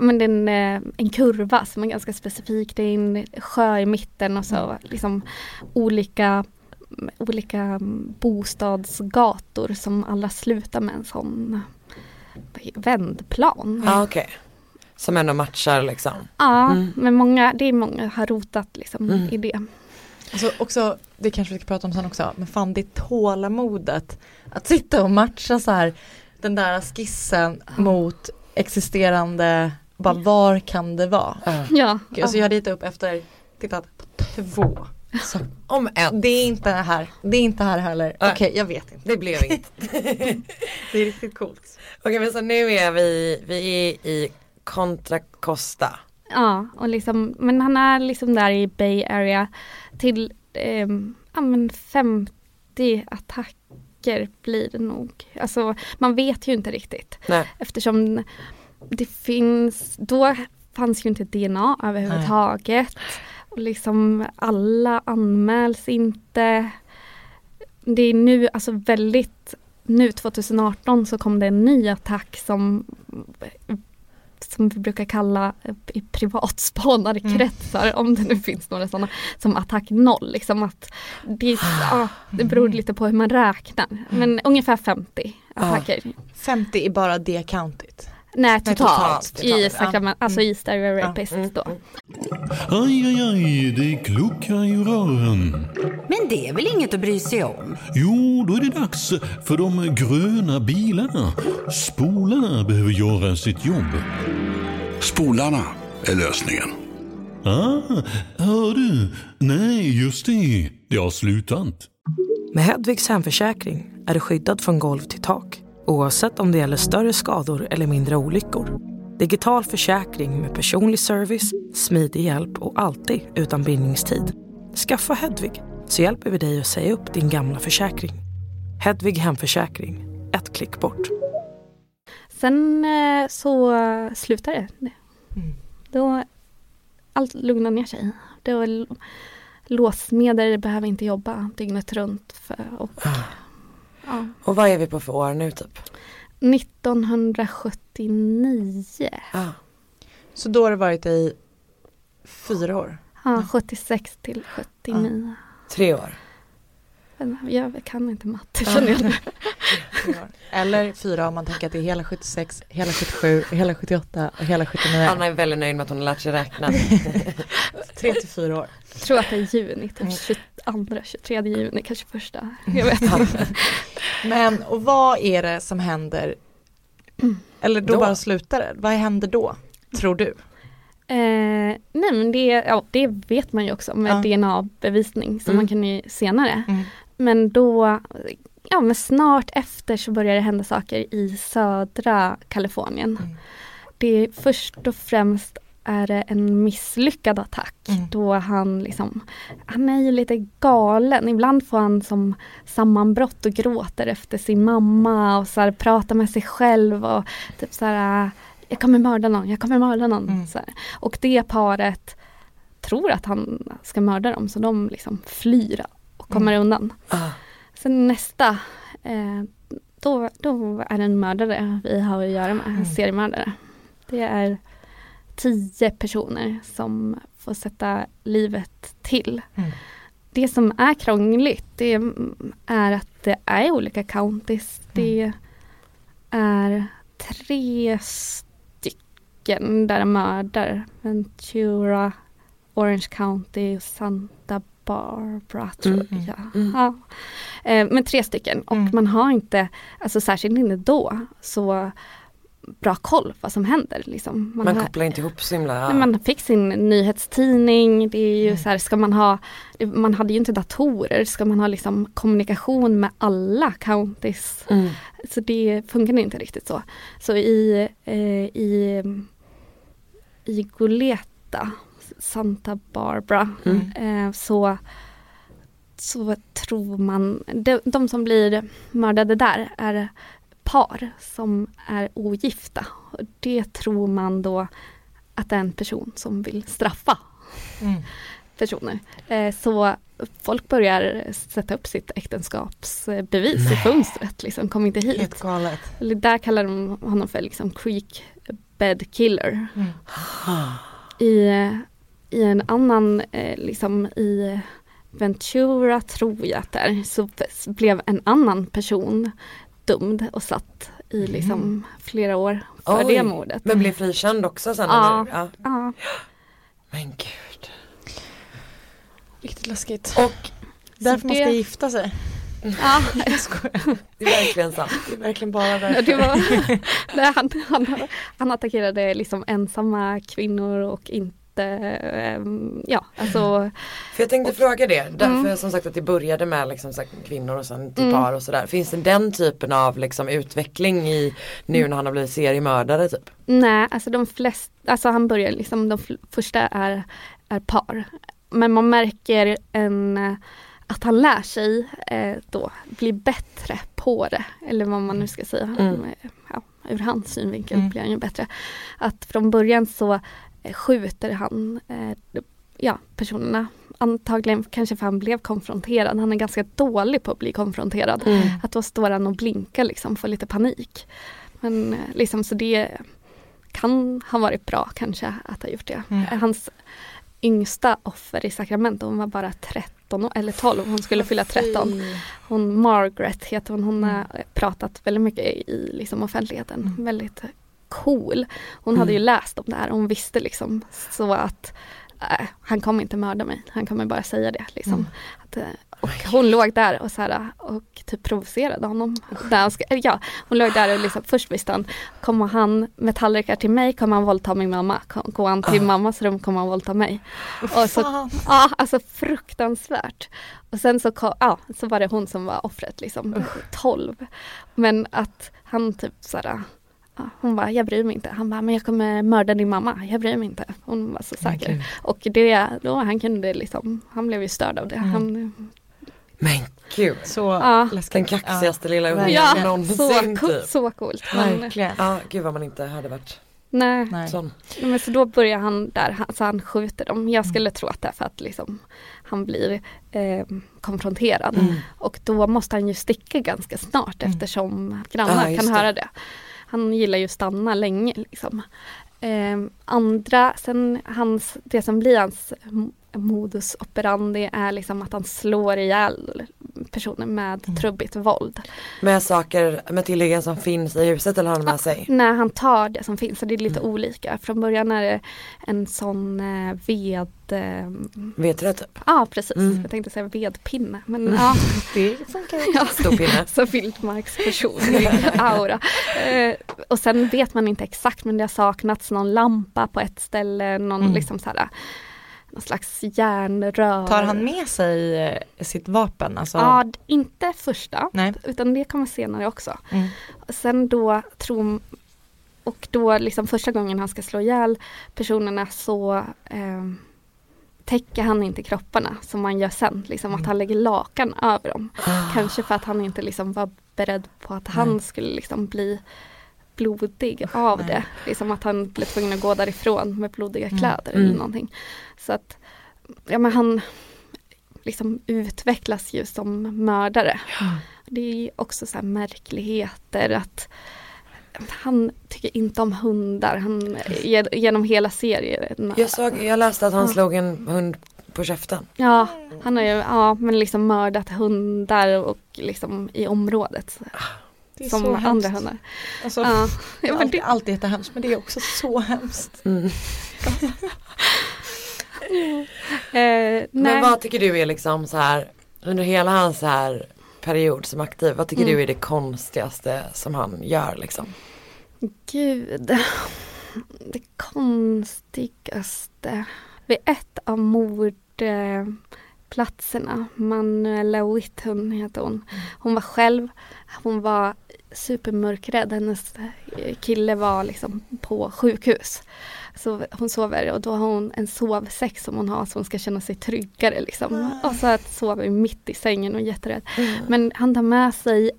men det är en, eh, en kurva som är ganska specifik, det är en sjö i mitten och så liksom olika olika bostadsgator som alla slutar med en sån vändplan. Ja okej. Som ändå matchar liksom. Ja, Mm. men många, det är många har rotat liksom Mm. i det. Alltså också, det kanske vi ska prata om sen också, men fan det tålamodet att sitta och matcha så här den där skissen mot existerande, bara var kan det vara? Ja. Ja, Alltså jag ritar upp efter, tittat på två. Så Om en. det är inte här, det är inte här heller. Nej. Okej, jag vet inte. Det blev inget. *laughs* Det är riktigt coolt. Okej men så nu är vi, vi är i Contra Costa. ja, och liksom, men han är liksom där i Bay Area till ja, men 50 attacker blir det nog. Alltså man vet ju inte riktigt Nej. eftersom det finns, då fanns ju inte DNA överhuvudtaget. Och liksom alla anmäls inte. Det är nu alltså väldigt, nu 2018 så kom det en ny attack som som vi brukar kalla i privatspanarkretsar, om det nu finns några sådana, som attack noll. Liksom att det, ja, det beror lite på hur man räknar. Men ungefär 50 attacker. 50 i bara det countyt. Nej Nej, totalt, totalt, i totalt, Sacramento, alltså i Stereo Ja, Rapist mm, då. mm. Aj, aj, aj, det kluckar i rören. Men det är väl inget att bry sig om? Jo, då är det dags för de gröna bilarna. Spolarna behöver göra sitt jobb. Spolarna är lösningen. Ah, hör du? Nej, just det. Det har slutat. Med Hedvigs hemförsäkring är du skyddad från golv till tak oavsett om det gäller större skador eller mindre olyckor. Digital försäkring med personlig service, smidig hjälp och alltid utan bindningstid. Skaffa Hedvig så hjälper vi dig att säga upp din gamla försäkring. Hedvig hemförsäkring, ett klick bort. Sen eh, så slutar det. Mm. Då allt lugnar ner sig. Då låsmedel behöver inte jobba dygnet runt. För, och, ja. Och vad är vi på för år nu typ? 1979. Ah. Så då har det varit i fyra år. Ja, 76 till 79. Tre år. Jag kan inte matte känner jag nu. *laughs* Eller fyra om man tänker att det är hela 76, hela 77, hela 78 och hela 79. Anna är väldigt nöjd med att hon har lärt sig räkna. *laughs* Tre till fyra år. Jag tror att det är juni, typ 22, 23 juni, kanske första. Jag vet inte. *laughs* Men och vad är det som händer? Eller då, Då? bara slutar det. Vad händer då? Tror du? Eh, nej men det, ja, det vet man ju också med Ja. DNA-bevisning som Mm. man kan ju senare. Mm. Men då, ja men snart efter så börjar det hända saker i södra Kalifornien. Mm. Det är först och främst är det en misslyckad attack Mm. då han liksom, han är ju lite galen. Ibland får han som sammanbrott och gråter efter sin mamma och så här, pratar med sig själv och typ så här jag kommer mörda någon, jag kommer mörda någon. Mm. Och det paret tror att han ska mörda dem så de liksom flyr kommer undan. Ah, Sen nästa, eh, då, då är det en mördare vi har att göra med, en Mm. seriemördare. Det är tio personer som får sätta livet till. Mm. Det som är krångligt det är att det är olika counties. Mm. Det är tre stycken där de mördar. Ventura, Orange County och Santa Barbara tror Mm. jag. Mm. Ja. Eh, men tre stycken och Mm. man har inte, alltså särskilt inte då, så bra koll på vad som händer. Liksom. man har- kopplar inte ihop så himla... Nej, man fick sin nyhetstidning, det är ju Mm. så här, ska man ha, man hade ju inte datorer, ska man ha liksom kommunikation med alla counties? Mm. Så det funkar inte riktigt så. Så i, eh, i, i Goleta, Santa Barbara, Mm. eh, så, så tror man, de, de som blir mördade där är par som är ogifta. Och det tror man då att det är en person som vill straffa Mm. personer. Eh, så folk börjar sätta upp sitt äktenskapsbevis i fönstret, liksom kom inte hit. Helt galet. Där kallar de honom för liksom creek bed killer. Mm. I, i en annan, eh, liksom i Ventura tror jag att det är, så blev en annan person dömd och satt i liksom flera år för Oj, det mordet. Men blev frikänd också sen Ja. Ja. Ja. Men gud. Riktigt läskigt. Och Därför man ska det- gifta sig. Ja, *laughs* Jag skojar. det är verkligen sant. Det är verkligen bara Ja, därför. det var, *laughs* nej, han, han, han attackerade liksom ensamma kvinnor och inte, ja alltså, För jag tänkte fråga det, därför Mm. som sagt att det började med liksom här kvinnor och sen till Mm. par och sådär. Finns det den typen av liksom utveckling i nu när han har blivit seriemördare typ? nej, alltså de flesta, alltså han börjar liksom, de första är, är par. Men man märker en, eh, att han lär sig eh, då bli bättre på det, eller vad man nu ska säga. Mm. Ja, ur hans synvinkel Mm. blir han ju bättre. Att från början så eh, skjuter han eh, ja, personerna Antagligen kanske för han blev konfronterad. Han är ganska dålig på att bli konfronterad. Mm. Att då står han och blinkar liksom, får lite panik. Men eh, liksom så det kan ha varit bra kanske att ha gjort det. Mm. Hans yngsta offer i Sacramento, hon var bara 13 år, eller 12, hon skulle fylla 13. Hon Margaret heter hon, hon har pratat väldigt mycket i liksom, offentligheten. Mm. Väldigt cool. Hon hade ju Mm. läst om det här hon visste liksom så att äh, han kommer inte mörda mig, han kommer bara säga det. Liksom. Mm. Att, eh, och hon låg där och, så här, och typ provocerade honom. Där ska, ja, hon låg där och liksom, först visste han, kommer han med tallrikar till mig kommer han våldta min mamma. Går han till Ah. mammas rum kommer han våldta mig. Och så, ja, alltså fruktansvärt. Och sen så, kom, ja, så var det hon som var offret liksom, 12. Men att han typ såhär, ja, hon bara, jag bryr mig inte. Han bara, men jag kommer mörda din mamma, jag bryr mig inte. Hon var så säker. Okej. Och det, då han kunde liksom, han blev ju störd av det. Mm. Han, Men gud. Så Ja. läskigt. Den kaxigaste lilla ungen ja, så, någonsin cool, typ. så coolt. Verkligen. Ja, gud vad man inte hade varit nej. Nej. sån. Men så då börjar han där, så han skjuter dem. Jag skulle tro att det är för att liksom, han blir eh, konfronterad. Mm. Och då måste han ju sticka ganska snart Mm. eftersom grannar Ja, just kan det. höra det. Han gillar ju att stanna länge liksom. Eh, andra, sen hans, det som blir hans modus operandi är liksom att han slår ihjäl personer med trubbigt våld. Med saker, med tillhyggen som finns i huset eller har han med sig? När han tar det som finns, och det är lite olika. Från början är det en sån eh, ved eh, du det typ? Ja precis, Mm. jag tänkte säga vedpinne men ja. *laughs* Det funkar ja. Stor pinne. *laughs* Så vildmarksperson, *laughs* aura. Eh, och sen vet man inte exakt men det har saknats någon lampa på ett ställe, någon Mm. liksom så här någon slags järnrör. Tar han med sig eh, sitt vapen? Alltså, Ja, inte första Nej. utan det kommer senare också. Mm. Sen då tror och då liksom första gången han ska slå ihjäl personerna så eh, täcker han inte kropparna som man gör sen. Liksom att han lägger lakan över dem. Kanske för att han inte liksom var beredd på att han Nej. skulle liksom bli blodig av Nej. det. Liksom att han blev tvungen att gå därifrån med blodiga Mm. kläder Mm. eller någonting. Så att ja, men han liksom utvecklas ju som mördare. Det är också så här märkligheter att han tycker inte om hundar. Han, ge- genom hela serien. Jag, såg, jag läste att han Ja. slog en hund på käften. Ja, han har ju ja, men liksom mördat hundar och liksom i området. Som så andra hemskt. Alltså, Ja, alltid, det, alltid jättehemskt men det är också så hemskt. Mm. *laughs* eh, Men nej. vad tycker du är liksom så här under hela hans så här period som aktiv, vad tycker Mm. du är det konstigaste som han gör liksom? Gud. Det konstigaste. Vid ett av mordplatserna, Manuela Whithun heter hon. Hon var själv, hon var supermörkrädd. Hennes eh, kille var liksom på sjukhus. Så hon sover och då har hon en sovsäck som hon har så hon ska känna sig tryggare liksom. Och så att sover mitt i sängen och är jätterädd. Men han tar med sig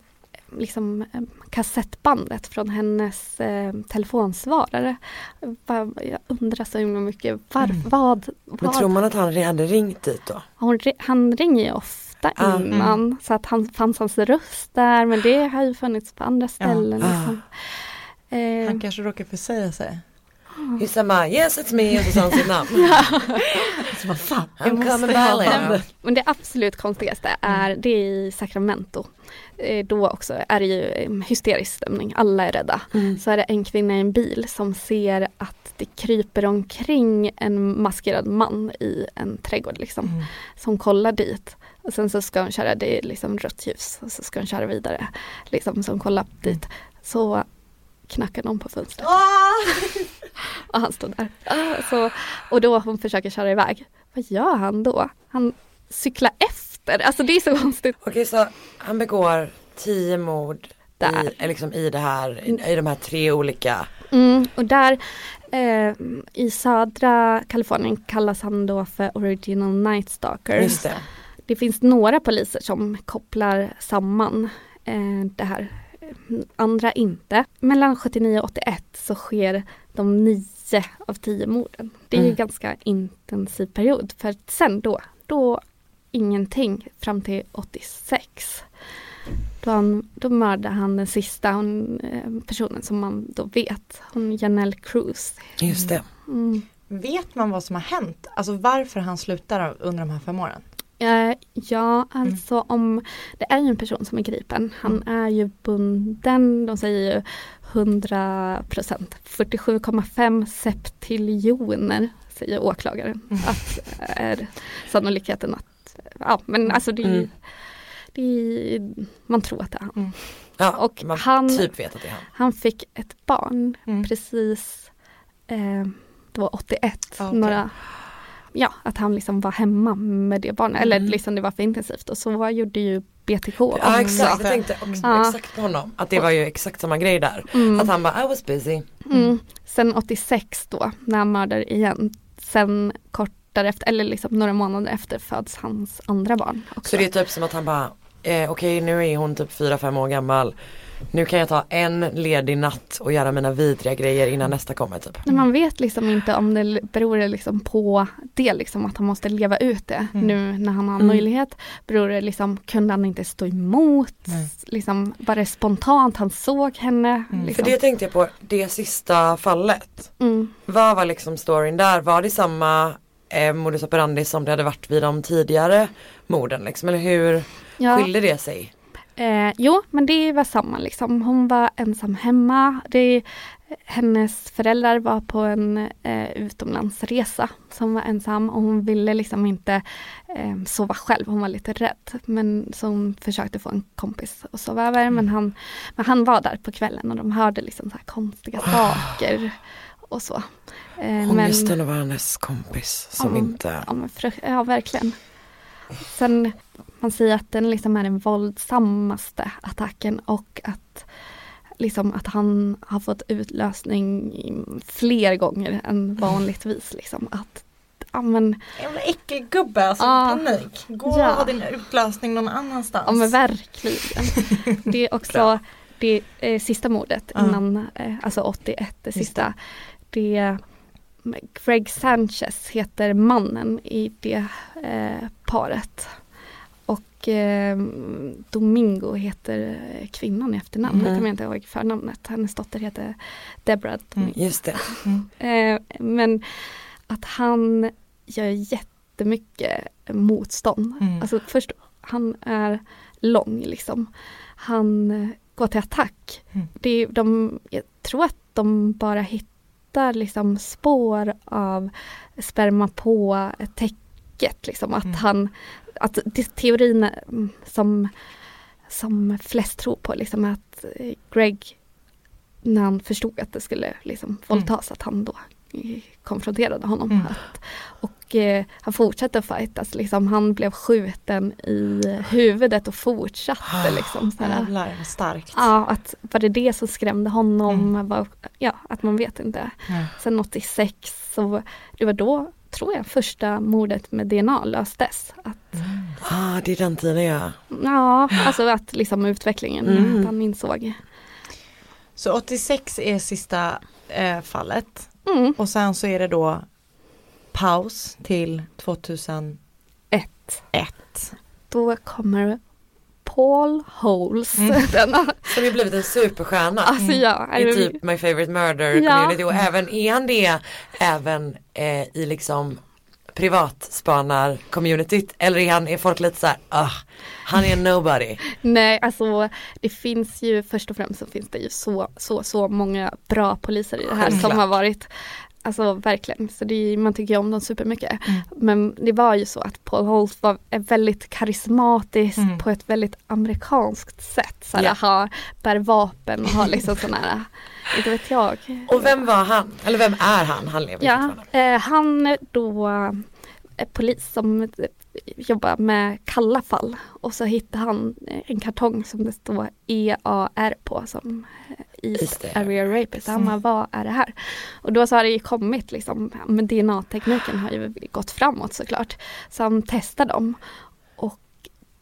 liksom eh, kassettbandet från hennes eh, telefonsvarare. Va- Jag undrar så himla mycket var, Mm. vad, Men vad tror man att han hade ringt dit då? hon, han ringer ju ofta Ah, innan så att han fanns hans röst där men det har ju funnits på andra ställen. Ah. Liksom. Eh, Han kanske råkar försäga sig. Just samma, yes it's me och så sa han sitt namn. *laughs* *laughs* Så vad fan, I'm coming back. Men det absolut konstigaste är det är i Sacramento. Eh, Då också är det ju eh, hysterisk stämning, alla är rädda. Mm. Så är det en kvinna i en bil som ser att det kryper omkring en maskerad man i en trädgård liksom. Mm. Som kollar dit. Och sen så ska hon köra, det är liksom rött ljus och så ska hon köra vidare. Liksom som kollar dit. Så knackar någon på fönstret. *laughs* Och han står där. Ah, Så, och då hon försöker köra iväg. Vad gör han då? Han cyklar efter. Alltså det är så konstigt. Okej så han begår tio mord Där. i, eh, liksom i det här, i, i de här tre olika. Mm, och där eh, i södra Kalifornien kallas han då för Original Night Stalker. Just det. Det finns några poliser som kopplar samman eh, det här. Andra inte. Mellan 79 och 81 så sker de nio av tio morden. Det är ju Mm. ganska intensiv period. För sen då, då ingenting fram till 86. Då, han, då mördade han den sista hon, eh, personen som man då vet. Hon Janelle Cruz. Just det. Mm. Vet man vad som har hänt? Alltså varför han slutar under de här fem åren? Eh, ja, alltså om det är ju en person som är gripen. Han är ju bunden, de säger ju 100 procent. 47,5 septiljoner säger åklagaren. Att är sannolikheten att, ja men alltså det Mm. det är, man tror att det är han. Ja, Och man han- typ vet att det är han. Han fick ett barn Mm. precis, eh, det var 81, Ja, okej. några Ja, att han liksom var hemma med det barnet, eller Mm. liksom det var för intensivt och så var, gjorde ju BTK Ja exakt, jag tänkte också Ja. exakt på honom. Att det var ju exakt samma grej där. Mm. Att han bara I was busy. Mm. Sen 86 då, när han mördar igen, sen kort därefter, eller liksom några månader efter föds hans andra barn också. Så det är typ som att han bara eh, okej nu är hon typ 4-5 år gammal. Nu kan jag ta en ledig natt och göra mina vidriga grejer innan nästa kommer typ. Men man vet liksom inte om det beror det liksom på det liksom att han måste leva ut det Mm. nu när han har Mm. möjlighet. Beror det liksom, kunde han inte stå emot? Nej. Liksom, var det spontant han såg henne? Mm. Liksom. För det tänkte jag på, det sista fallet. mm. Vad var liksom storyn där? Var det samma eh, modus operandi som det hade varit vid de tidigare morden liksom? Eller hur Ja. skiljer det sig? Eh, jo, men det var samma liksom. Hon var ensam hemma. Det, hennes föräldrar var på en eh, utomlandsresa som var ensam och hon ville liksom inte eh, sova själv. Hon var lite rädd. Men så hon försökte få en kompis att sova över. Men, han, men han var där på kvällen och de hörde liksom så här konstiga saker och så. Eh, att vara hennes kompis som Ja. inte Ja, men ja verkligen. Sen man säger att den liksom är den våldsammaste attacken och att liksom att han har fått utlösning fler gånger än vanligtvis. Liksom. Att, ja, men, Jävla äckelgubbe, alltså Ja. panik. Gå Ja. och ha din utlösning någon annanstans. ja men verkligen. *laughs* Det är också det eh, sista mordet Ja. innan, eh, alltså 81, det Just sista. Det Greg Sanchez heter mannen i det eh, paret. Och eh, Domingo heter kvinnan i efternamn. Mm. Jag kommer inte ihåg förnamnet. Hennes dotter heter Deborah Domingo. Just det. *laughs* Eh, men att han gör jättemycket motstånd. Mm. Alltså först, han är lång liksom. Han eh, går till attack. Mm. Det är, de, jag tror att de bara hittar liksom spår av sperma på täcket. Liksom. Att Mm. han, att teorin mm, som, som flest tror på liksom, att eh, Greg när han förstod att det skulle liksom våldtas, att han då eh, konfronterade honom. Mm. Att, och eh, han fortsatte att fightas, liksom, han blev skjuten i huvudet och fortsatte liksom. Så här, Jävlar vad starkt. ja, att var det det som skrämde honom? Mm. Var, ja, att man vet inte. Ja. Sen 86 så det var då, tror jag, första mordet med DNA löstes. Att, Ah, det är den tiden ja. ja, alltså att liksom utvecklingen, Mm. att han insåg. Så 86 är sista eh, fallet Mm. och sen så är det då paus till 2001. Ett. Då kommer Paul Holes. Mm. *laughs* Denna, Som ju blivit en superstjärna. alltså ja, är I typ My Favorite Murder Ja. community och även är han det även eh, i liksom privatspanar communityt eller är han, är folk lite såhär, ah, han är nobody. *laughs* Nej, alltså det finns ju först och främst så finns det ju så, så, så många bra poliser i det här Självklart. som har varit Alltså verkligen, så det, man tycker ju om dem supermycket. Mm. Men det var ju så att Paul Holt var är väldigt karismatisk Mm. på ett väldigt amerikanskt sätt. Så yeah. ha, bär vapen och har liksom sådana här, *laughs* inte vet jag. Och vem var han? Eller vem är han? Han lever Ja, eh, han då är polis som eh, jobbar med kalla fall och så hittar han eh, en kartong som det står EAR på som eh, East. Area Rapist. Han bara, vad är det här? Och då så har det ju kommit liksom, men DNA-tekniken har ju gått framåt såklart. Så han testar dem och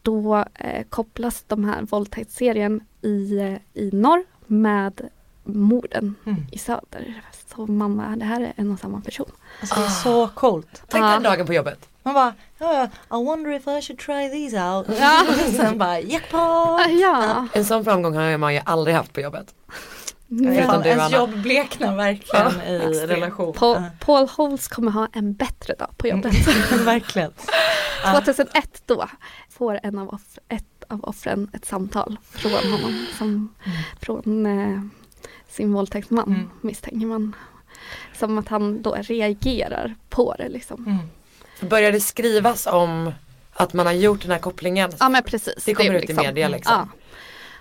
då eh, kopplas de här våldtäktsserien i, eh, i norr med morden Mm. i söder. Så man bara, det här är en och samma person. Alltså det är så coolt. Tänk Ja. den dagen på jobbet. Man bara, ja, I wonder if I should try these out. Ja. *laughs* Och sen bara, jackpot! Ja, En sån framgång har man ju aldrig haft på jobbet. Förutom Fan, du, ens jobb bleknar verkligen Ja, i extremt. relation. Paul, Paul Holes kommer ha en bättre dag på jobbet. Ja. *laughs* *laughs* verkligen. Ja. 2001 då får en av off- ett av offren ett samtal från honom. Som, Från eh, sin våldtäktsman Mm. misstänker man. Som att han då reagerar på det liksom. Mm. Det skrivas om att man har gjort den här kopplingen Ja men precis. Det kommer är ut i media, liksom. Ja,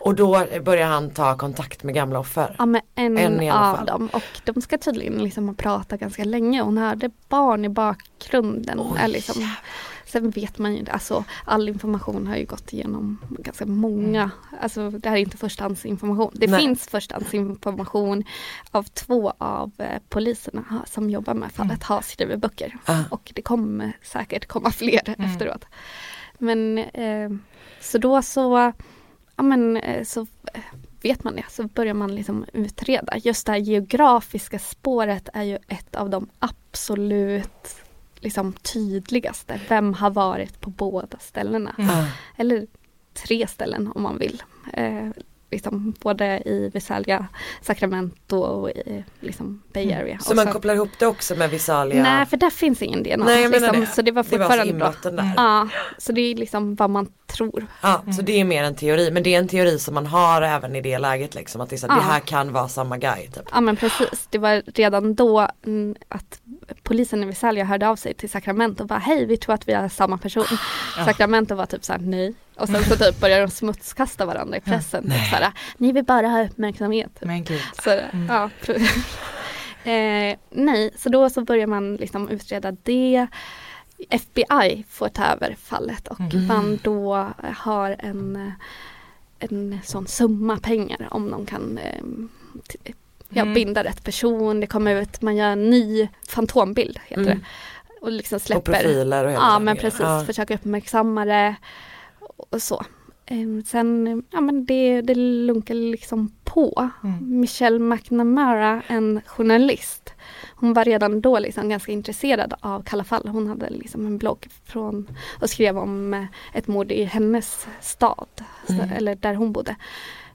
och då börjar han ta kontakt med gamla offer. ja men en, En i alla av fall. dem. Och de ska tydligen liksom ha pratat ganska länge. Hon hörde barn i bakgrunden. Är liksom, sen vet man ju inte, alltså all information har ju gått igenom ganska många. Alltså det här är inte förstahandsinformation. Det Nej. finns förstahandsinformation av två av eh, poliserna som jobbar med fallet har skrivit böcker. Ah. Och det kommer säkert komma fler Mm. efteråt. Men eh, så då så, ja men eh, så eh, vet man det, så börjar man liksom utreda. Just det här geografiska spåret är ju ett av de absolut liksom tydligaste. Vem har varit på båda ställena? Mm. Eller tre ställen om man vill. Eh, liksom, både i Visalia, Sacramento och i liksom, Bay Area. Så Och man kopplar ihop det också med Visalia? Nej för där finns ingen DNA. Nej, jag liksom, det. Så det var Det var så fortfarande där. Ja, så det är liksom vad man tror. Ja, så det är mer en teori, men det är en teori som man har även i det läget liksom, att det, är så, Ja. det här kan vara samma guy typ. Ja men precis, det var redan då mm, att polisen i Visalia hörde av sig till Sacramento och bara hej vi tror att vi är samma person. Sacramento var typ såhär nej. Och sen så typ började de smutskasta varandra i pressen. Typ såhär, ni vill bara ha uppmärksamhet. Men gud. Så, ja, *laughs* eh, nej, så då så börjar man liksom utreda det. FBI får ta över fallet och man då har en, en sån summa pengar om de kan eh, ja, Mm. binda rätt person. Det kommer ut, man gör en ny fantombild heter Mm. det. Och liksom Och släpper. profiler och Ja men precis, Ja. försöka uppmärksamma det och så. Ehm, Sen, ja men det, det lunkar liksom på. Mm. Michelle McNamara, en journalist. Hon var redan då liksom ganska intresserad av Kalla fall. Hon hade liksom en blogg från och skrev om eh, ett mord i hennes stad. Så, Mm. eller där hon bodde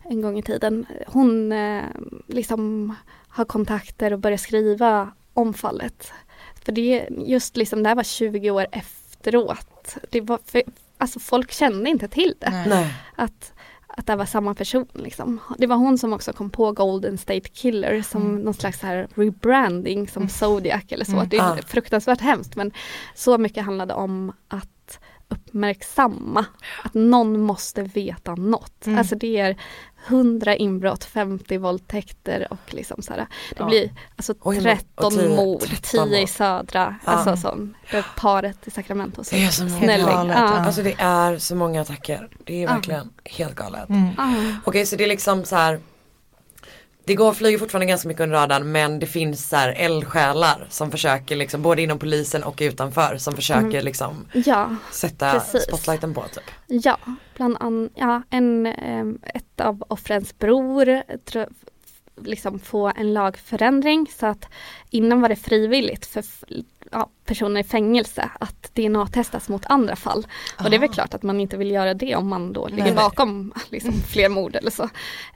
en gång i tiden. Hon eh, liksom har kontakter och börjar skriva om fallet. För det just liksom, det här var 20 år efteråt. Det var för, alltså folk kände inte till det. Nej. Att, att det var samma person. Liksom. Det var hon som också kom på Golden State Killer som Mm. någon slags här rebranding som Zodiac eller så. Mm. Det är Ah. fruktansvärt hemskt men så mycket handlade om att uppmärksamma att någon måste veta något. Mm. Alltså det är 100 inbrott, 50 våldtäkter och liksom så här. Det Ja. blir alltså Och hur många- 13 och tio- mord, 13 10 i södra, Ja. alltså är paret i Sacramento. Så Det är så många. galet, Ja. Alltså det är så många attacker. Det är Ja. verkligen helt galet. Mm. Okej så det är liksom så här. Det går flyger fortfarande ganska mycket under radarn men det finns så här eldsjälar som försöker liksom både inom polisen och utanför som försöker liksom ja. sätta Precis. spotlighten på typ. Ja, bland annat, ja, en, ett av offrens bror liksom få en lagförändring så att innan var det frivilligt för ja, personer i fängelse att DNA-testas mot andra fall. Och det är väl Ah. klart att man inte vill göra det om man då ligger Nej. bakom liksom, fler mord eller så.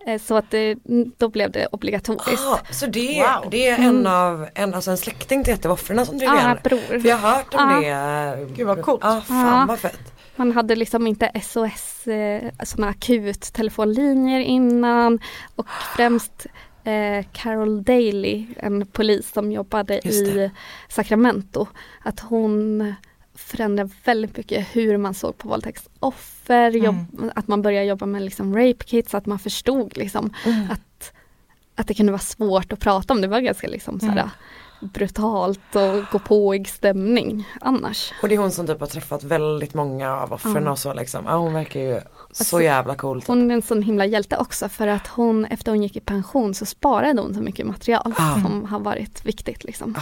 Eh, Så att det, då blev det obligatoriskt. Ah, så det, Wow. det är en av, en, alltså en släkting till ett av offren som driver Ja, igen. bror. För jag har hört om Ja. det. Gud, vad coolt. Ja, fan Ja. vad fett. Man hade liksom inte SOS, eh, sådana akut telefonlinjer innan och främst eh, Carol Daly, en polis som jobbade i Sacramento, att hon förändrade väldigt mycket hur man såg på våldtäktsoffer, jobb, att man började jobba med liksom rape kits, att man förstod liksom Mm. att, att det kunde vara svårt att prata om, det var ganska liksom såhär, Mm. brutalt och gå påig stämning annars. Och det är hon som typ har träffat väldigt många av offren Ja. och så liksom. Ja, hon verkar ju så Alltså, jävla cool. Typ. Hon är en sån himla hjälte också för att hon efter hon gick i pension så sparade hon så mycket material Ah. som har varit viktigt liksom.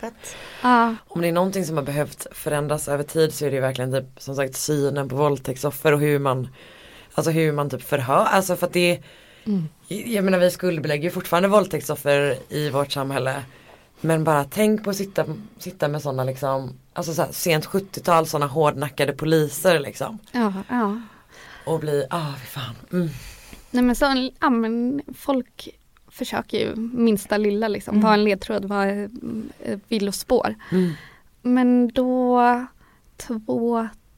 Fett. Ja, Om det är någonting som har behövt förändras över tid så är det ju verkligen typ som sagt synen på våldtäktsoffer och hur man Alltså hur man typ förhör, alltså för att det Mm. Jag menar vi skuldbelägger ju fortfarande våldtäktsoffer i vårt samhälle Men bara tänk på att sitta, sitta med sådana liksom Alltså så här, sent 70-tal sådana hårdnackade poliser liksom ja, ja. Och bli, ah fy fan mm. Nej men så, ja men folk försöker ju minsta lilla liksom, Mm. vara en ledtråd, vara eh, villospår. Mm. Men då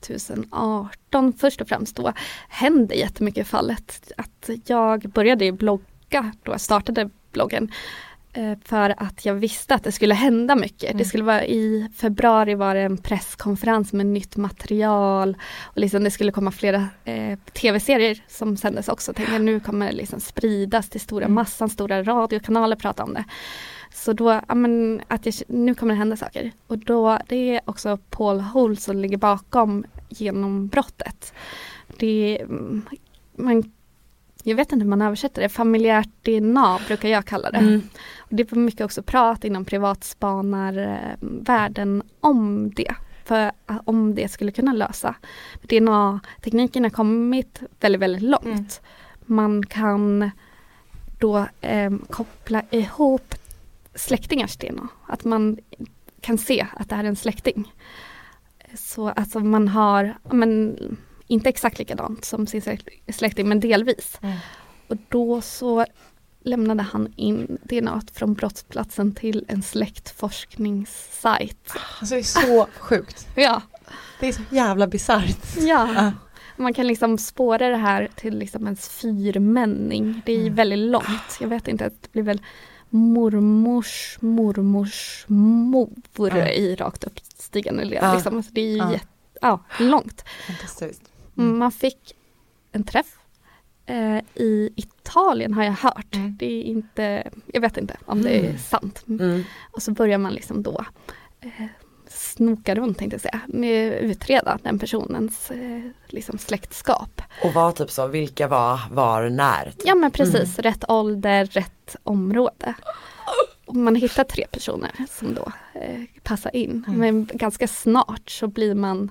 2018 först och främst då hände jättemycket i fallet. Att jag började blogga då jag startade bloggen. Eh, För att jag visste att det skulle hända mycket. Mm. Det skulle vara i februari var det en presskonferens med nytt material. Och liksom det skulle komma flera eh, tv-serier som sändes också. Tänkte jag, nu kommer det liksom spridas till stora Mm. massan, stora radiokanaler prata om det. Så då, ja men att jag, nu kommer det hända saker. Och då, det är också Paul Hole som ligger bakom genombrottet. Det mm, man, jag vet inte hur man översätter det, familjärt DNA brukar jag kalla det. Mm. Det var mycket också prat inom privatspanarvärlden om det. För att- om det skulle kunna lösa. DNA-tekniken har kommit väldigt, väldigt långt. Mm. Man kan då eh, koppla ihop släktingars DNA. Att man kan se att det här är en släkting. Så alltså man har men, inte exakt likadant som sin släkt- släkting men delvis. Mm. Och då så lämnade han in DNA från brottsplatsen till en släktforskningssajt. Alltså det är så *laughs* sjukt. Ja, Det är så jävla bisarrt. ja. Man kan liksom spåra det här till liksom ens fyrmänning. Det är Mm. väldigt långt. Jag vet inte, det blir väl mormors mormors mor Ja. i rakt uppstigande led. Ja. Liksom. Alltså det är ju jätte, ja, långt. Fantastiskt. Mm. Mm. Man fick en träff eh, i Italien har jag hört. Mm. Det är inte, jag vet inte om det är Mm. sant. Mm. Och så börjar man liksom då eh, snoka runt tänkte jag säga, med utreda den personens eh, liksom släktskap. Och var typ så, vilka var, var, när? typ. Ja men precis, rätt ålder, rätt område. Och man hittar tre personer som då eh, passar in. Mm. Men ganska snart så blir man,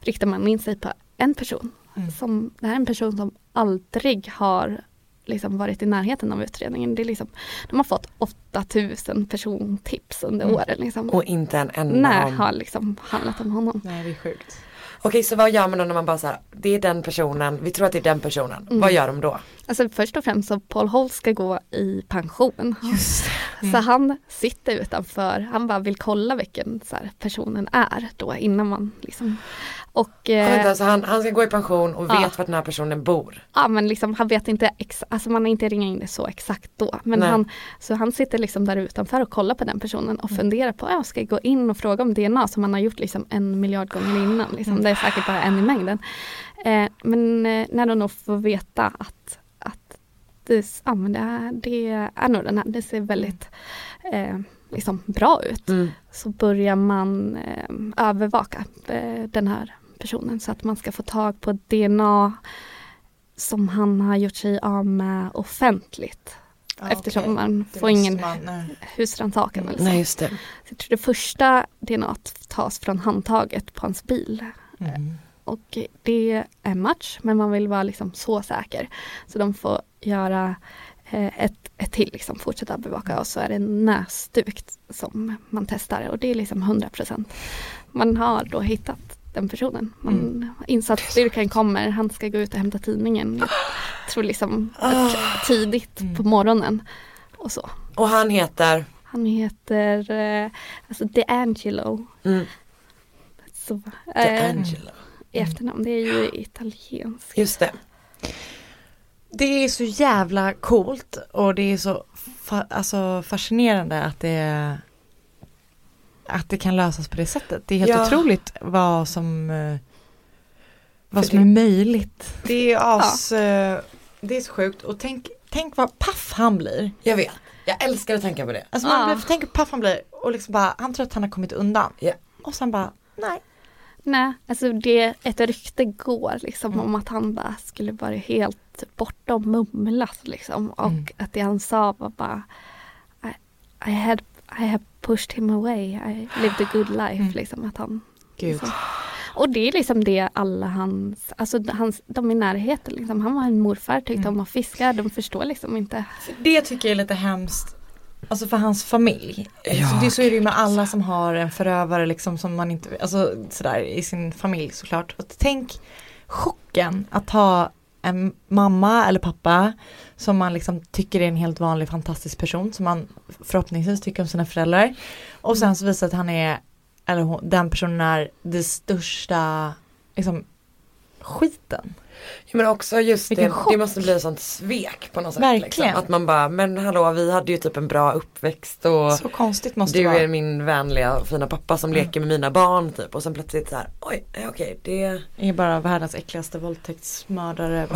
riktar man in sig på en person. Mm. Som, det här är en person som aldrig har liksom varit i närheten av utredningen. Det är liksom, de har fått 8000 persontips under Mm. åren. Liksom. Och inte en enda om- har liksom handlat om honom. Nej det är sjukt. Okej så vad gör man då när man bara så här, det är den personen, vi tror att det är den personen. Mm. Vad gör de då? Alltså först och främst så Paul Holt ska gå i pension. Just Så han sitter utanför, han bara vill kolla vilken så här, personen är då innan man liksom och eh, vänta, så han, han ska gå i pension och Ja. vet vart den här personen bor. ja men liksom han vet inte, ex- alltså man har inte ringat in det så exakt då. Men Nej. han, så han sitter liksom där utanför och kollar på den personen och funderar på, ja ska jag gå in och fråga om DNA som han har gjort liksom en miljard gånger innan. Liksom. Det är säkert bara en i mängden. Eh, men eh, när de nog får veta att, att det, ja, men det, är, det är nog den här, det ser väldigt eh, liksom bra ut. Mm. så börjar man eh, övervaka eh, den här personen så att man ska få tag på DNA som han har gjort sig av med offentligt. Ja, eftersom okej. man Det får ingen husrannsakan. eller så. Nej just det. Så jag tror det första DNA tas från handtaget på hans bil. Mm. Och det är match men man vill vara liksom så säker. Så de får göra ett, ett till, liksom, fortsätta bevaka och så är det näsduk som man testar och det är liksom 100%. Man har då hittat den personen. Man, Mm. Insatsstyrkan kommer, han ska gå ut och hämta tidningen. Jag tror liksom Ah. tidigt Mm. på morgonen. Och så. Och han heter? Han heter eh, alltså DeAngelo. Mm. Så, eh, DeAngelo. I efternamn, det är ju italienskt. Just det. Det är så jävla coolt och det är så fa- alltså fascinerande att det att det kan lösas på det sättet. Det är helt Ja. otroligt vad som eh, vad För som det- är möjligt. Det är as, eh, det är så sjukt och tänk, tänk vad paff han blir. Jag vet. Jag älskar att tänka på det. Alltså man Ja. blir, tänk hur paff han blir och liksom bara, han tror att han har kommit undan. Ja. Och sen bara, nej. Nej, alltså det, ett rykte går liksom Mm. om att han bara skulle vara helt bortom mumlat liksom. Och Mm. att det han sa var bara I, I, had, I have pushed him away, I lived a good life Mm. liksom. Att han, Gud. liksom. Och det är liksom det alla hans, alltså hans, de i närheten liksom. Han var en morfar, tyckte Mm. om att fiska, de förstår liksom inte. Det tycker jag är lite hemskt. Alltså för hans familj. Ja, så, det, så är det ju med alla som har en förövare liksom som man inte, alltså sådär i sin familj såklart. Och tänk chocken att ha en mamma eller pappa som man liksom tycker är en helt vanlig fantastisk person som man förhoppningsvis tycker om sina föräldrar. Och sen så visar att han är, eller hon, den personen är det största liksom skiten. Ja, men också just Vilken det, chock. det måste bli ett sånt svek på något sätt. Verkligen. Liksom. Att man bara, men hallå vi hade ju typ en bra uppväxt och Så konstigt måste du det vara. är min vänliga och fina pappa som Mm. leker med mina barn typ och sen plötsligt så här, oj okej det är bara världens äckligaste våldtäktsmördare,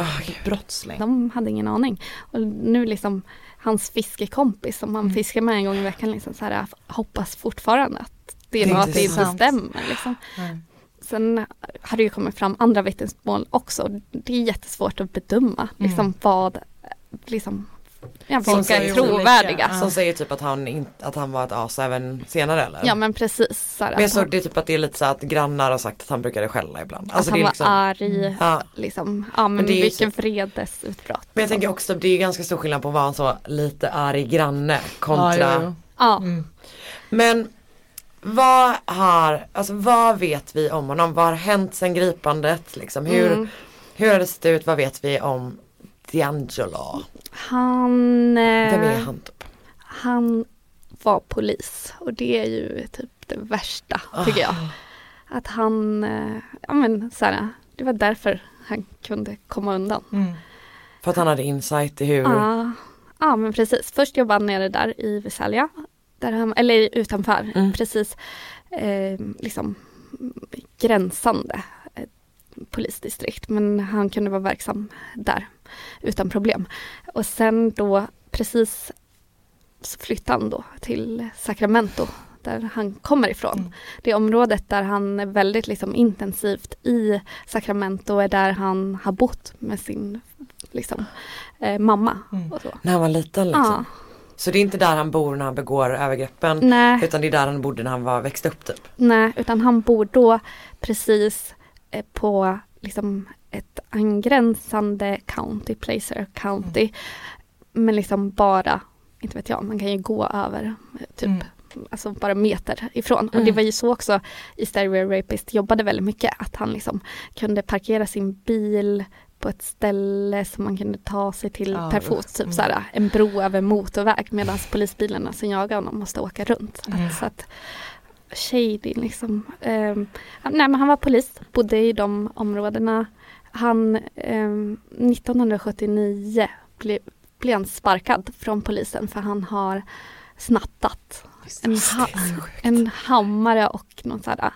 brottsling. De hade ingen aning. Och nu liksom hans fiskekompis som han Mm. fiskar med en gång i veckan liksom så här, hoppas fortfarande att det är Det är något att det inte stämmer. Liksom. Mm. Sen har det ju kommit fram andra vittnesmål också. Det är jättesvårt att bedöma liksom, Mm. vad, liksom, ja, Som vilka säger är trovärdiga. olika. Ja. som säger typ att han, in, att han var ett as även senare eller? Ja men precis. Så Men jag att, han, såg det typ att det är lite så att grannar har sagt att han brukade skälla ibland. att Alltså han det är var liksom, arg. ja. Liksom. Ja men, Men det vilken så- vredesutbrott. Men jag tänker också det är ganska stor skillnad på att vara en så lite arg granne kontra Ja, jo. Ja, Mm. Men vad har, alltså vad vet vi om honom? Vad har hänt sen gripandet? Liksom? Hur, Mm. hur har det sett ut? Vad vet vi om D'Angelo? Han, eh, Vem är han typ? han var polis och det är ju typ det värsta tycker jag. Att han, eh, ja men så här, det var därför han kunde komma undan. Mm. För att han hade insight i hur, Ja, ja men precis. Först jobbade han nere där i Visalia. Där han, eller utanför, Mm. precis eh, liksom gränsande eh, polisdistrikt. Men han kunde vara verksam där utan problem. Och sen då precis så flyttade han då till Sacramento där han kommer ifrån. Mm. Det området där han är väldigt liksom intensivt i Sacramento är där han har bott med sin liksom, eh, mamma. Mm. Och så. när han var liten liksom. Ja, Så det är inte där han bor när han begår övergreppen nej, utan det är där han bodde när han var, växte upp typ. nej, utan han bor då precis eh, på liksom ett angränsande county, Placer County. Men liksom bara, inte vet jag, man kan ju gå över eh, typ Mm. alltså bara meter ifrån. Och Mm. det var ju så också i Stereo Rapist jobbade väldigt mycket att han liksom kunde parkera sin bil på ett ställe som man kunde ta sig till Ja, per fot, typ Mm. såhär, en bro över motorväg medan polisbilarna som jagar honom måste åka runt. Mm. Att, så att shady liksom. Han- nej men han var polis, bodde i de områdena. Han, ehm, 1979 ble, blev han sparkad från polisen för han har snattat en, ha, en hammare och någon sån här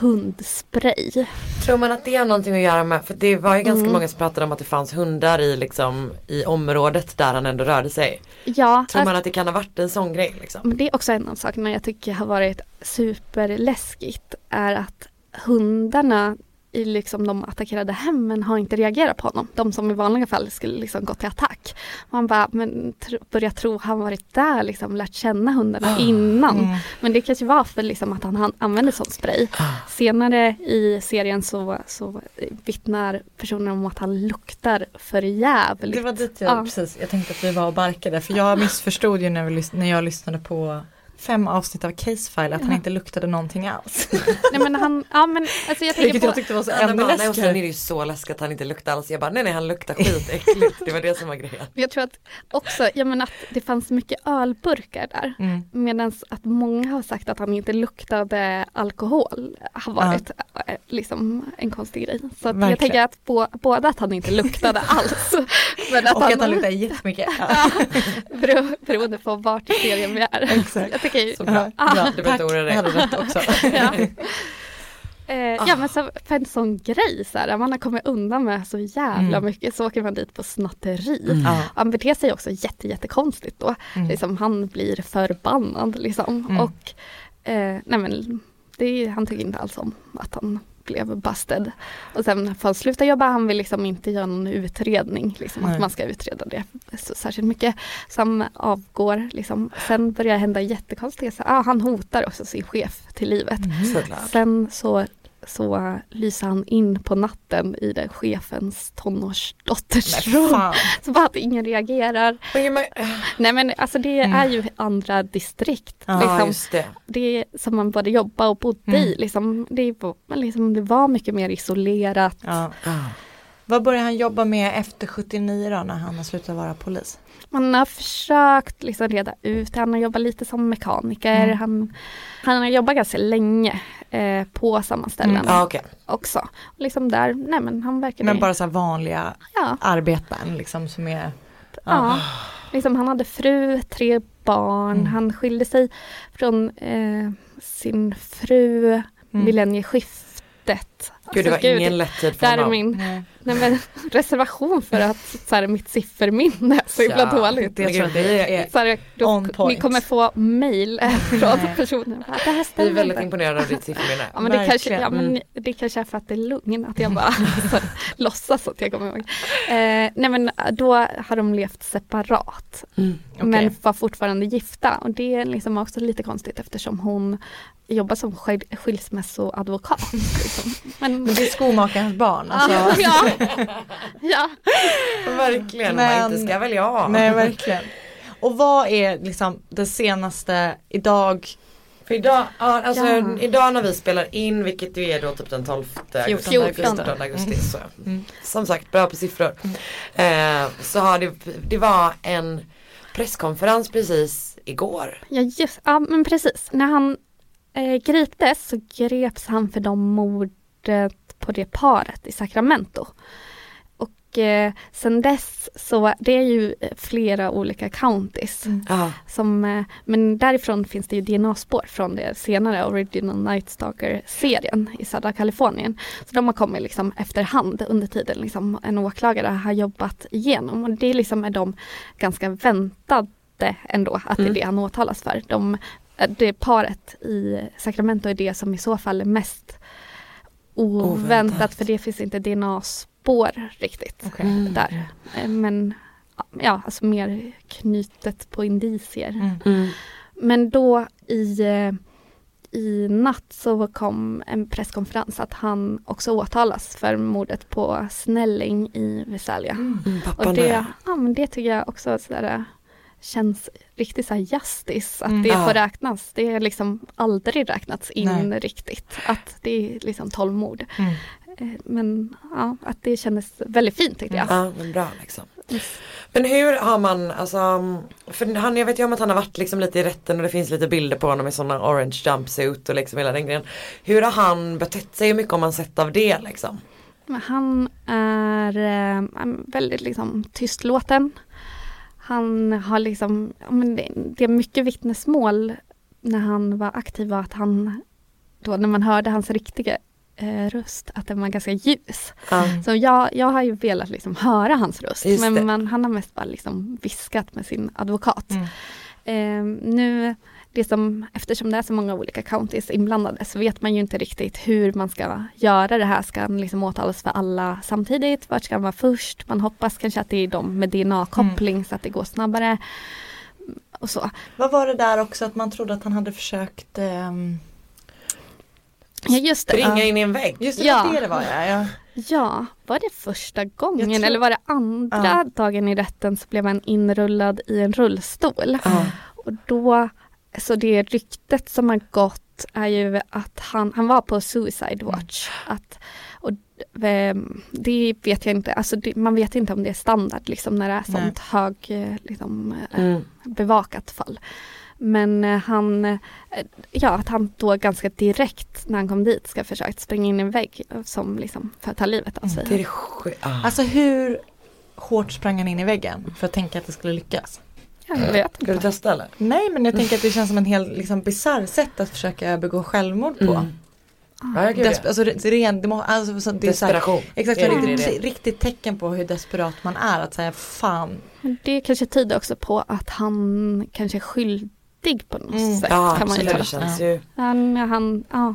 hundspray. Tror man att det har någonting att göra med, för det var ju ganska Mm. många som pratade om att det fanns hundar i liksom i området där han ändå rörde sig. Ja, Tror man alltså, att det kan ha varit en sån grej liksom? men det är också en av sakerna jag tycker har varit superläskigt är att hundarna i liksom de attackerade hemmen har inte reagerat på honom. De som i vanliga fall skulle liksom gå till attack. Man bara, men tr- börjar tro han varit där liksom, lärt känna hundarna innan. Mm. Men det kanske var för liksom att han, han använde sån spray. Senare i serien så, så vittnar personer om att han luktar för jävligt. Det var dit jag Ja. precis, jag tänkte att vi var och barkade för jag missförstod ju när, vi, när jag lyssnade på fem avsnitt av Casefile att han inte luktade någonting alls. *laughs* Nej men han, ja men alltså jag tänker Vilket på, jag tyckte var så Ja, ännu nej, och sen är läskigare. det ju så läskigt att han inte luktar alls. Jag bara nej nej han luktar skitäckligt. *laughs* Det var det som var grejen. jag tror att också, jag menar att det fanns mycket ölburkar där. Mm. Medan att många har sagt att han inte luktade alkohol har varit eh, liksom en konstig grej. Så att jag tänker att på, både att han inte luktade *laughs* alls. Men att Och han, att han luktade jättemycket. Ja. Ja, bero, beroende på vart i serien vi är. Exakt. Jag tycker, Så bra. Ja, bra. Du behöver inte oroa Jag dig. hade rätt också. *laughs* ja. Eh, ja men så för en sån grej så här, man har kommit undan med så jävla Mm. mycket så åker man dit på snatteri. Ja. Han beter sig också jätte, jättekonstigt då. Mm. Liksom, han blir förbannad liksom. Mm. Och eh, nej men, det, är- han tycker inte alls om att han blev busted. Och sen får han sluta jobba, han vill liksom inte göra någon utredning, liksom, Nej. att man ska utreda det så särskilt mycket. Så han avgår, liksom. sen börjar det hända jättekonstiga saker. Ah, han hotar också sin chef till livet. Såklart. Sen så, så lyser han in på natten i den chefens tonårsdotters rum. Så bara att ingen reagerar. Men, Nej men alltså det Mm. är ju andra distrikt. Ja, ja liksom, just det. det som man både jobbade och bodde Mm. i. Liksom, det, var, liksom, det var mycket mer isolerat. Ja. Ah. Vad började han jobba med efter 79 då när han har slutat vara polis? Man har försökt liksom reda ut. Han har jobbat lite som mekaniker. Mm. Han, han har jobbat ganska länge eh, på samma ställen Mm. Ja okej. också. Och liksom där, nej men han verkade... Men bara så här vanliga ja, arbeten liksom som är ja. Liksom, han hade fru, tre barn. Mm. Han skilde sig från eh, sin fru Mm. millennieskiftet. Gud det var Alltså, ingen lätt tid för Där är honom. min Nej. nej, men, reservation för att så här, mitt sifferminne är så himla Ja, dåligt. Tror jag vi det är- Så här, då, On ni point. kommer få mail *laughs* från Nej. personen. Bara, Det här Vi är stämmer väldigt imponerade av ditt sifferminne. Ja men, det kanske, ja men Mm. det kanske är för att det är lugn, att jag bara *laughs* så, låtsas att jag kommer ihåg. Eh, nej men då har de levt separat. Mm. Okej. Men var fortfarande gifta och det är liksom också lite konstigt eftersom hon jobbar som skil skilsmässoadvokat. *laughs* Liksom. Men, Men det är skomakarens barn. Alltså. *laughs* ja, *laughs* ja. Verkligen, Men- man inte ska väl jag. Nej verkligen. Och vad är liksom det senaste idag För idag, ja, alltså, Ja. idag när vi spelar in, vilket ju är då typ den 12 augusti, 14 augusti. 14 augusti Mm. så. Mm. Som sagt, bra på siffror. Eh, så har det, det var en presskonferens precis igår. Ja, just, ja men precis. När han eh, griptes så greps han för de mordet på det paret i Sacramento. Och eh, sen dess så det är ju flera olika counties. Mm. Som, eh, men därifrån finns det ju DNA-spår från det senare Original Night Stalker-serien i södra Kalifornien. Så de har kommit liksom efterhand under tiden liksom en åklagare har jobbat igenom och det liksom är de ganska väntade ändå att det är Mm. det han åtalas för. De, det paret i Sacramento är det som i så fall är mest oväntat, Oväntat. för det finns inte DNA-spår riktigt Okej. Mm. där. Eh, Men ja, alltså mer knutet på indicier. Mm. Mm. Men då i, eh, i natt så kom en presskonferens att han också åtalas för mordet på Snelling i Visalia. Mm. Mm, Och det, ja, men det tycker jag också sådär, eh, känns riktigt så här justice att Mm. det får räknas. Det är liksom aldrig räknats in Nej. riktigt. Att det är liksom 12 mord. Mm. Eh, Men ja, att det kändes väldigt fint tyckte jag. Ja men bra liksom. Men hur har man, alltså, för han, jag vet ju om att han har varit liksom lite i rätten och det finns lite bilder på honom i sådana orange jumpsuit och liksom hela den grejen. Hur har han betett sig, hur mycket har man sett av det liksom? Men han är eh, väldigt liksom tystlåten. Han har liksom, men det, är mycket vittnesmål när han var aktiv var att han, då när man hörde hans riktiga eh, röst, att den var ganska ljus. Ja. Så jag, jag har ju velat liksom höra hans röst Just men man, han har mest bara liksom viskat med sin advokat. Mm. Eh, nu, det som, eftersom det är så många olika counties inblandade så vet man ju inte riktigt hur man ska göra det här. Ska han liksom åtalas för alla samtidigt? Vart ska han vara först? Man hoppas kanske att det är de med DNA-koppling så att det går snabbare. Och så. Vad var det där också att man trodde att han hade försökt ehm, Ja just det. Springa in i en vägg. Just det, Ja. det, det var ja. ja. Ja, var det första gången Jag tror- eller var det andra Ja. dagen i rätten så blev han inrullad i en rullstol. Ja. Och då, så det ryktet som har gått är ju att han, han var på Suicide Watch. Att, och det vet jag inte, alltså det, man vet inte om det är standard liksom när det är Nej. sånt hög, eh, liksom, eh, Mm. bevakat fall. Men eh, han, ja att han då ganska direkt när han kom dit ska försökt springa in i en vägg som liksom för att ta livet av sig. Det är ah. Alltså hur hårt sprang han in i väggen för att tänka att det skulle lyckas? Jag vet Ska du inte. testa eller? Nej men jag tänker att det känns som en helt liksom, bisarr sätt att försöka begå självmord på. Mm. Ja, gud, Desp- ja. alltså, det, det, må, alltså, så, det är så här, Desperation. Exakt, Är det inte ett riktigt tecken på hur desperat man är att säga fan. Det kanske tyder också på att han kanske är skyldig på något Mm. sätt. Ja kan man ju det känns ju. Han, han, ja,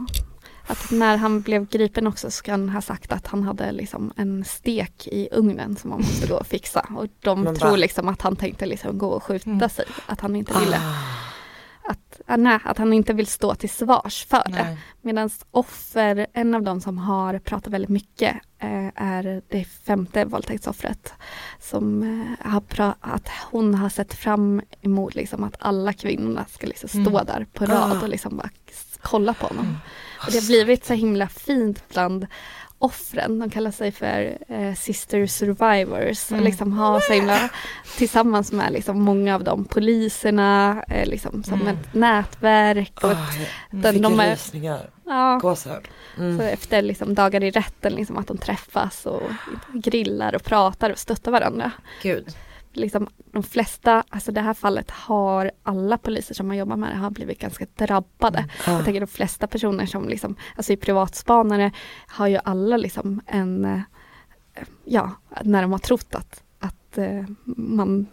att när han blev gripen också ska han ha sagt att han hade liksom en stek i ugnen som man måste gå och fixa. Och de Men tror va? liksom att han tänkte liksom gå och skjuta Mm. sig. Att han inte ville. Ah. Att, ah, nej, att han inte vill stå till svars för det. Nej. Medan offer, en av de som har pratat väldigt mycket eh, är det femte våldtäktsoffret. Som eh, har pra- att hon har sett fram emot liksom, att alla kvinnorna ska liksom stå Mm. där på rad Ah. och liksom bara kolla på honom. Mm. Och det har blivit så himla fint bland offren. De kallar sig för eh, sister survivors. Mm. Liksom har så himla, tillsammans med liksom många av de poliserna, eh, liksom som Mm. ett nätverk. Och, Mm. jag fick de är- rysningar. ja, Gåshud. så Mm. efter liksom dagar i rätten, liksom att de träffas och grillar och pratar och stöttar varandra. Gud. Liksom, de flesta, alltså det här fallet har alla poliser som har jobbat med det har blivit ganska drabbade. Ah. Jag tänker de flesta personer som liksom, alltså i privatspanare har ju alla liksom en, eh, ja, när de har trott att, att eh, man,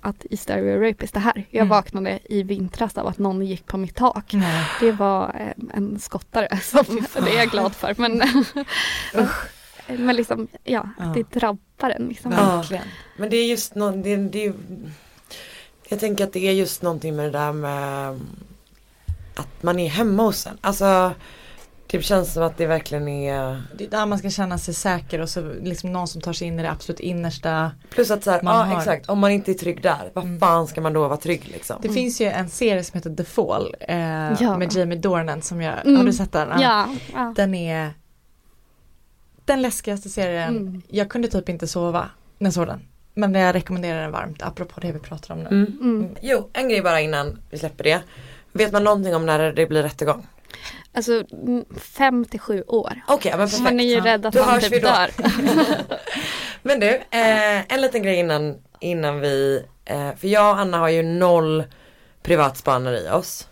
att i Stereo Rapist, det här, jag Mm. vaknade i vintras av att någon gick på mitt tak. Nej. Det var eh, en skottare, som, det är jag glad för. Men, *laughs* men liksom, ja, Ja. det drabbar en. Liksom. Ja. Men det är just någon, det, det Jag tänker att det är just någonting med det där med att man är hemma hos en. Alltså Det känns som att det verkligen är Det är där man ska känna sig säker och så liksom någon som tar sig in i det absolut innersta. Plus att så här, Man ja har- exakt, om man inte är trygg där, vad Mm. fan ska man då vara trygg liksom? Det finns ju en serie som heter The Fall eh, Ja. med Jamie Dornan som jag, Mm. har du sett den? Ja, ja. Den är den läskigaste serien. Mm. Jag kunde typ inte sova när jag såg den. Men jag rekommenderar den varmt apropå det vi pratar om nu. Mm. Mm. Jo, en grej bara innan vi släpper det. Vet man någonting om när det blir rättegång? Alltså mm, fem till sju år. Okej, men perfekt. Man är ju rädd att Då man typ dör. *laughs* Men du, eh, en liten grej innan, innan vi, eh, för jag och Anna har ju noll privatspanare i oss.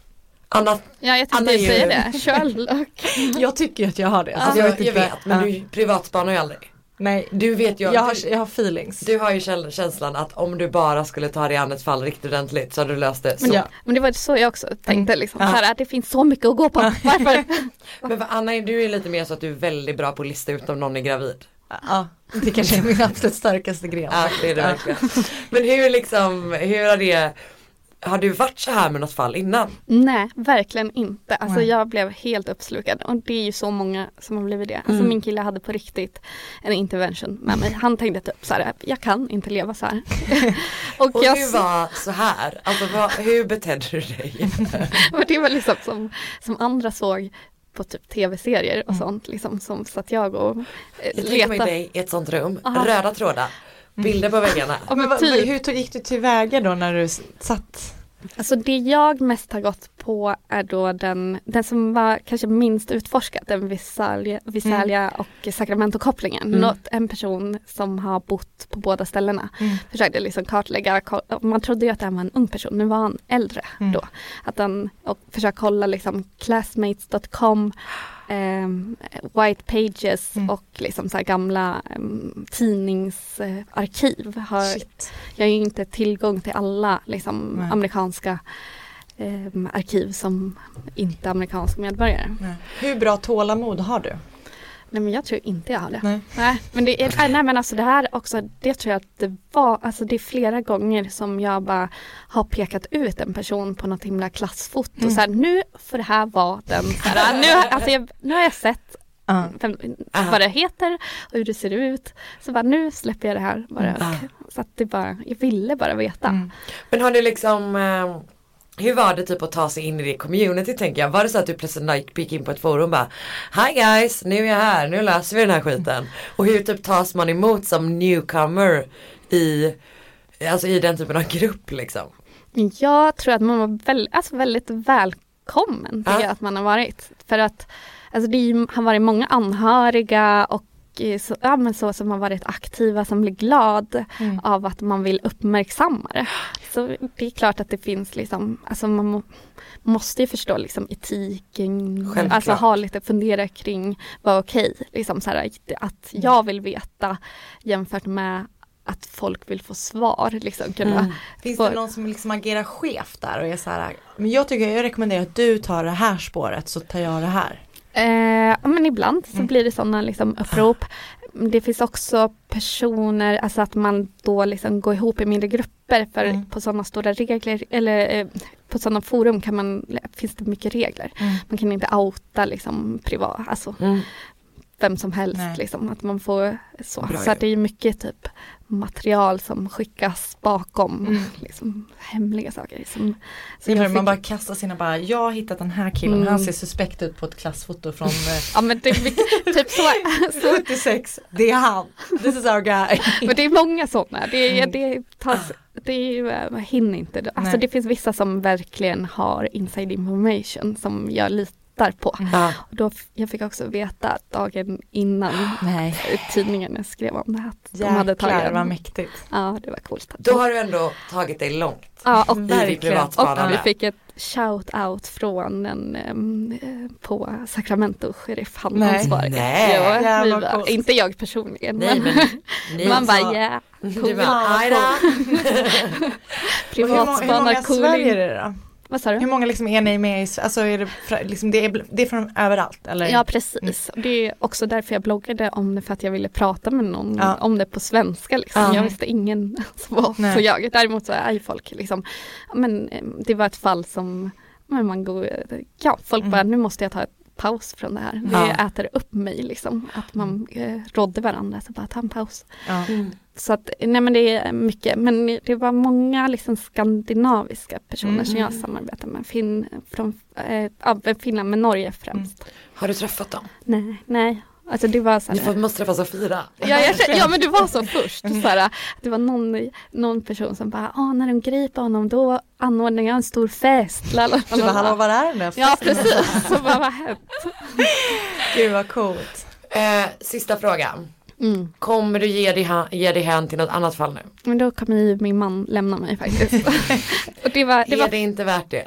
Anna, Ja jag tänkte ju- säga det. Sherlock. *laughs* Jag tycker att jag har det. alltså jag jag, jag vet, men du privatspanar ju aldrig. Nej, Du vet ju, jag, har, du, jag har feelings. du har ju känslan att om du bara skulle ta dig an ett fall riktigt ordentligt så hade du löst det. Så. Men, Ja. men det var så jag också tänkte liksom. Ja. Här, det finns så mycket att gå på. Varför? *laughs* Men för Anna, du är lite mer så att du är väldigt bra på att lista ut om någon är gravid. Ja, det kanske är min absolut starkaste gren. Ja, det är det verkligen. Men hur liksom, hur har det, har du varit så här med något fall innan? Nej, verkligen inte. Alltså Nej. jag blev helt uppslukad och det är ju så många som har blivit det. Alltså Mm. min kille hade på riktigt en intervention med mig. Han tänkte typ så här, jag kan inte leva så här. *laughs* och Och jag, hur var så här? Alltså vad, hur betedde du dig? *laughs* och det var liksom som, som andra såg på typ tv-serier och Mm. sånt liksom som satt jag och eh, Jag tänker mig letade. dig i ett sånt rum, Aha. röda trådar, bilder på väggarna. Ja, Men typ. hur tog- gick du tillväga då när du satt? Alltså det jag mest har gått på är då den, den som var kanske minst utforskad, den Visalia, Visalia och Sacramento-kopplingen. Mm. Något, en person som har bott på båda ställena. Mm. Försökte liksom kartlägga, man trodde ju att det var en ung person, nu var han äldre Mm. då. Att han, och försöka kolla liksom classmates.com ehm, White Pages Mm. och liksom så gamla um, tidningsarkiv. har, Shit. jag har ju inte tillgång till alla liksom, Nej. amerikanska ehm, arkiv som inte amerikansk medborgare. Nej. Hur bra tålamod har du? Nej men jag tror inte jag har det. Nej. Nej men det är, nej men alltså det här också, det tror jag att det var, alltså det är flera gånger som jag bara har pekat ut en person på något himla klassfoto Mm. så här, nu får det här vara den, så här, nu, alltså jag, nu har jag sett Ja. vem, Aha. vad det heter och hur det ser ut. Så bara nu släpper jag det här bara. Mm. Så att det bara, jag ville bara veta. Mm. Men har du liksom, eh, hur var det typ att ta sig in i det community tänker jag? Var det så att du plötsligt gick- in på ett forum och bara Hi guys, nu är jag här, nu löser vi den här skiten. Och hur typ tas man emot som newcomer i, alltså i den typen av grupp liksom? Jag tror att man var väldigt, alltså väldigt välkommen tycker Ja. jag att man har varit. För att alltså det har varit många anhöriga och så, ja, men så som har varit aktiva som blir glad Mm. av att man vill uppmärksamma det. Så det är klart att det finns liksom, alltså man må, måste ju förstå liksom etiken, Självklart. alltså ha lite fundera kring vad okej, liksom så här, att jag vill veta jämfört med att folk vill få svar. Liksom, kunna, Mm. Finns det någon som liksom agerar chef där och är så här, men jag tycker jag rekommenderar att du tar det här spåret så tar jag det här. Eh, men ibland så Mm. blir det sådana liksom upprop. Det finns också personer, alltså att man då liksom går ihop i mindre grupper för Mm. på sådana stora regler eller eh, på sådana forum kan man, finns det mycket regler. Man kan inte outa liksom privat, alltså Mm. vem som helst Nej. liksom. Att man får så. Bra så det är mycket typ material som skickas bakom Mm. liksom, hemliga saker. Som, Så som jag man fick- bara kastar sina bara, jag har hittat den här killen, Mm. han ser suspekt ut på ett klassfoto från eh, *laughs* Ja men det är mycket, typ så, *laughs* så 76, det är han, this is our guy. *laughs* Men det är många sådana. Det, är, Mm. det, tas, det är, ju, eh, man hinner inte. Alltså Nej. det finns vissa som verkligen har inside information som jag litar på. Ja. Och då, jag fick också veta dagen innan Nej, tidningen skrev om det här. De hade tagit jäklar vad mäktigt. Ja det var coolt. Då har du ändå tagit dig långt. ja, och, Verkligen. och vi fick ett shout out från en eh, på Sacramento sheriff, han Nej. ansvarig. Nej. Jo, vi var, inte jag personligen Nej men, men, *laughs* man bara alltså- yeah, du bara. *laughs* *laughs* Och hur, må- hur många Sverige är det då? Vad sa du? Hur många liksom är ni med i, alltså är det, liksom det, är, det är från överallt eller? Ja precis, Och det är också därför jag bloggade om det för att jag ville prata med någon Ja. om det på svenska. Liksom. Ja. Jag visste ingen *laughs* som var Nej. så jag. Däremot så är ju folk liksom, men eh, det var ett fall som men man går, ja folk Mm. bara nu måste jag ta ett paus från det här. Det Ja. äter upp mig liksom. Att man eh, rådde varandra, så bara ta en paus. Ja. Så att, nej men det är mycket, men det var många liksom skandinaviska personer som jag samarbetar med. Fin, från eh, ja, Finland, men Norge främst. Har du träffat dem? Nej, nej. Alltså det var så Ni här, får, måste träffas och fira. Ja, jag, ja men det var så först. Så här, det var någon, någon person som bara, ah, när de griper honom då anordnar jag en stor fest. Lala, Du bara, hallå vad är den där Ja precis, så bara, vad hänt? Gud vad coolt. Eh, sista frågan. Mm. Kommer du ge dig, ge dig hän till något annat fall nu? Men då kommer ju min man lämna mig faktiskt. *laughs* och det var, det är var, det inte värt det?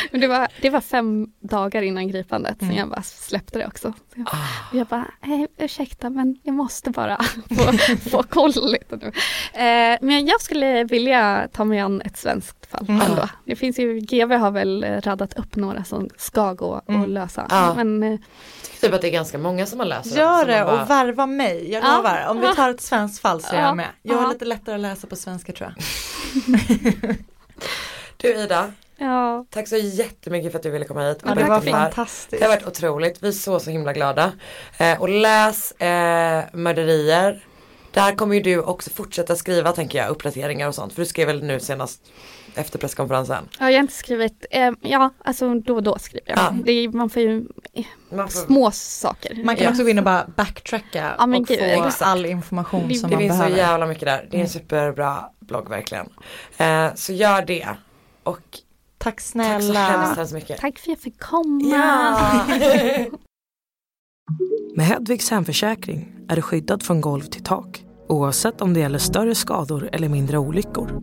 *laughs* men det var, det var fem dagar innan gripandet som jag bara släppte det också. Så jag, och jag bara, eh, ursäkta men jag måste bara få, *laughs* få koll lite nu. Eh, men jag skulle vilja ta mig an ett svenskt fall ändå. Det finns ju, GV har väl eh, radat upp några som ska gå och lösa. Ja. Men eh, typ att det är ganska många som har den, Gör det bara- och värva mig, jag Ja. lovar. Om vi tar ett svenskt fall så är Ja. jag med. Jag har Ja. lite lättare att läsa på svenska tror jag. *laughs* Du Ida, ja, tack så jättemycket för att du ville komma hit. och Ja, det var fantastiskt. Det har varit otroligt, vi är så så himla glada. Eh, och läs eh, Mörderier. Där kommer ju du också fortsätta skriva tänker jag, uppdateringar och sånt. För du skrev väl nu senast efter presskonferensen. Ja, jag har inte skrivit, eh, ja alltså då och då skriver jag. Ja. Det är, man får ju Man får, små saker. Man kan Ja. också gå in och bara backtracka Ja, men och gud, få exakt. all information Det- som det man finns så behöver. jävla mycket där. Det är en superbra blogg verkligen. Eh, så gör det. Och Tack tack så snälla. hemskt, hemskt mycket. Tack för att jag fick komma. Ja. *laughs* Med Hedvigs hemförsäkring är du skyddad från golv till tak oavsett om det gäller större skador eller mindre olyckor.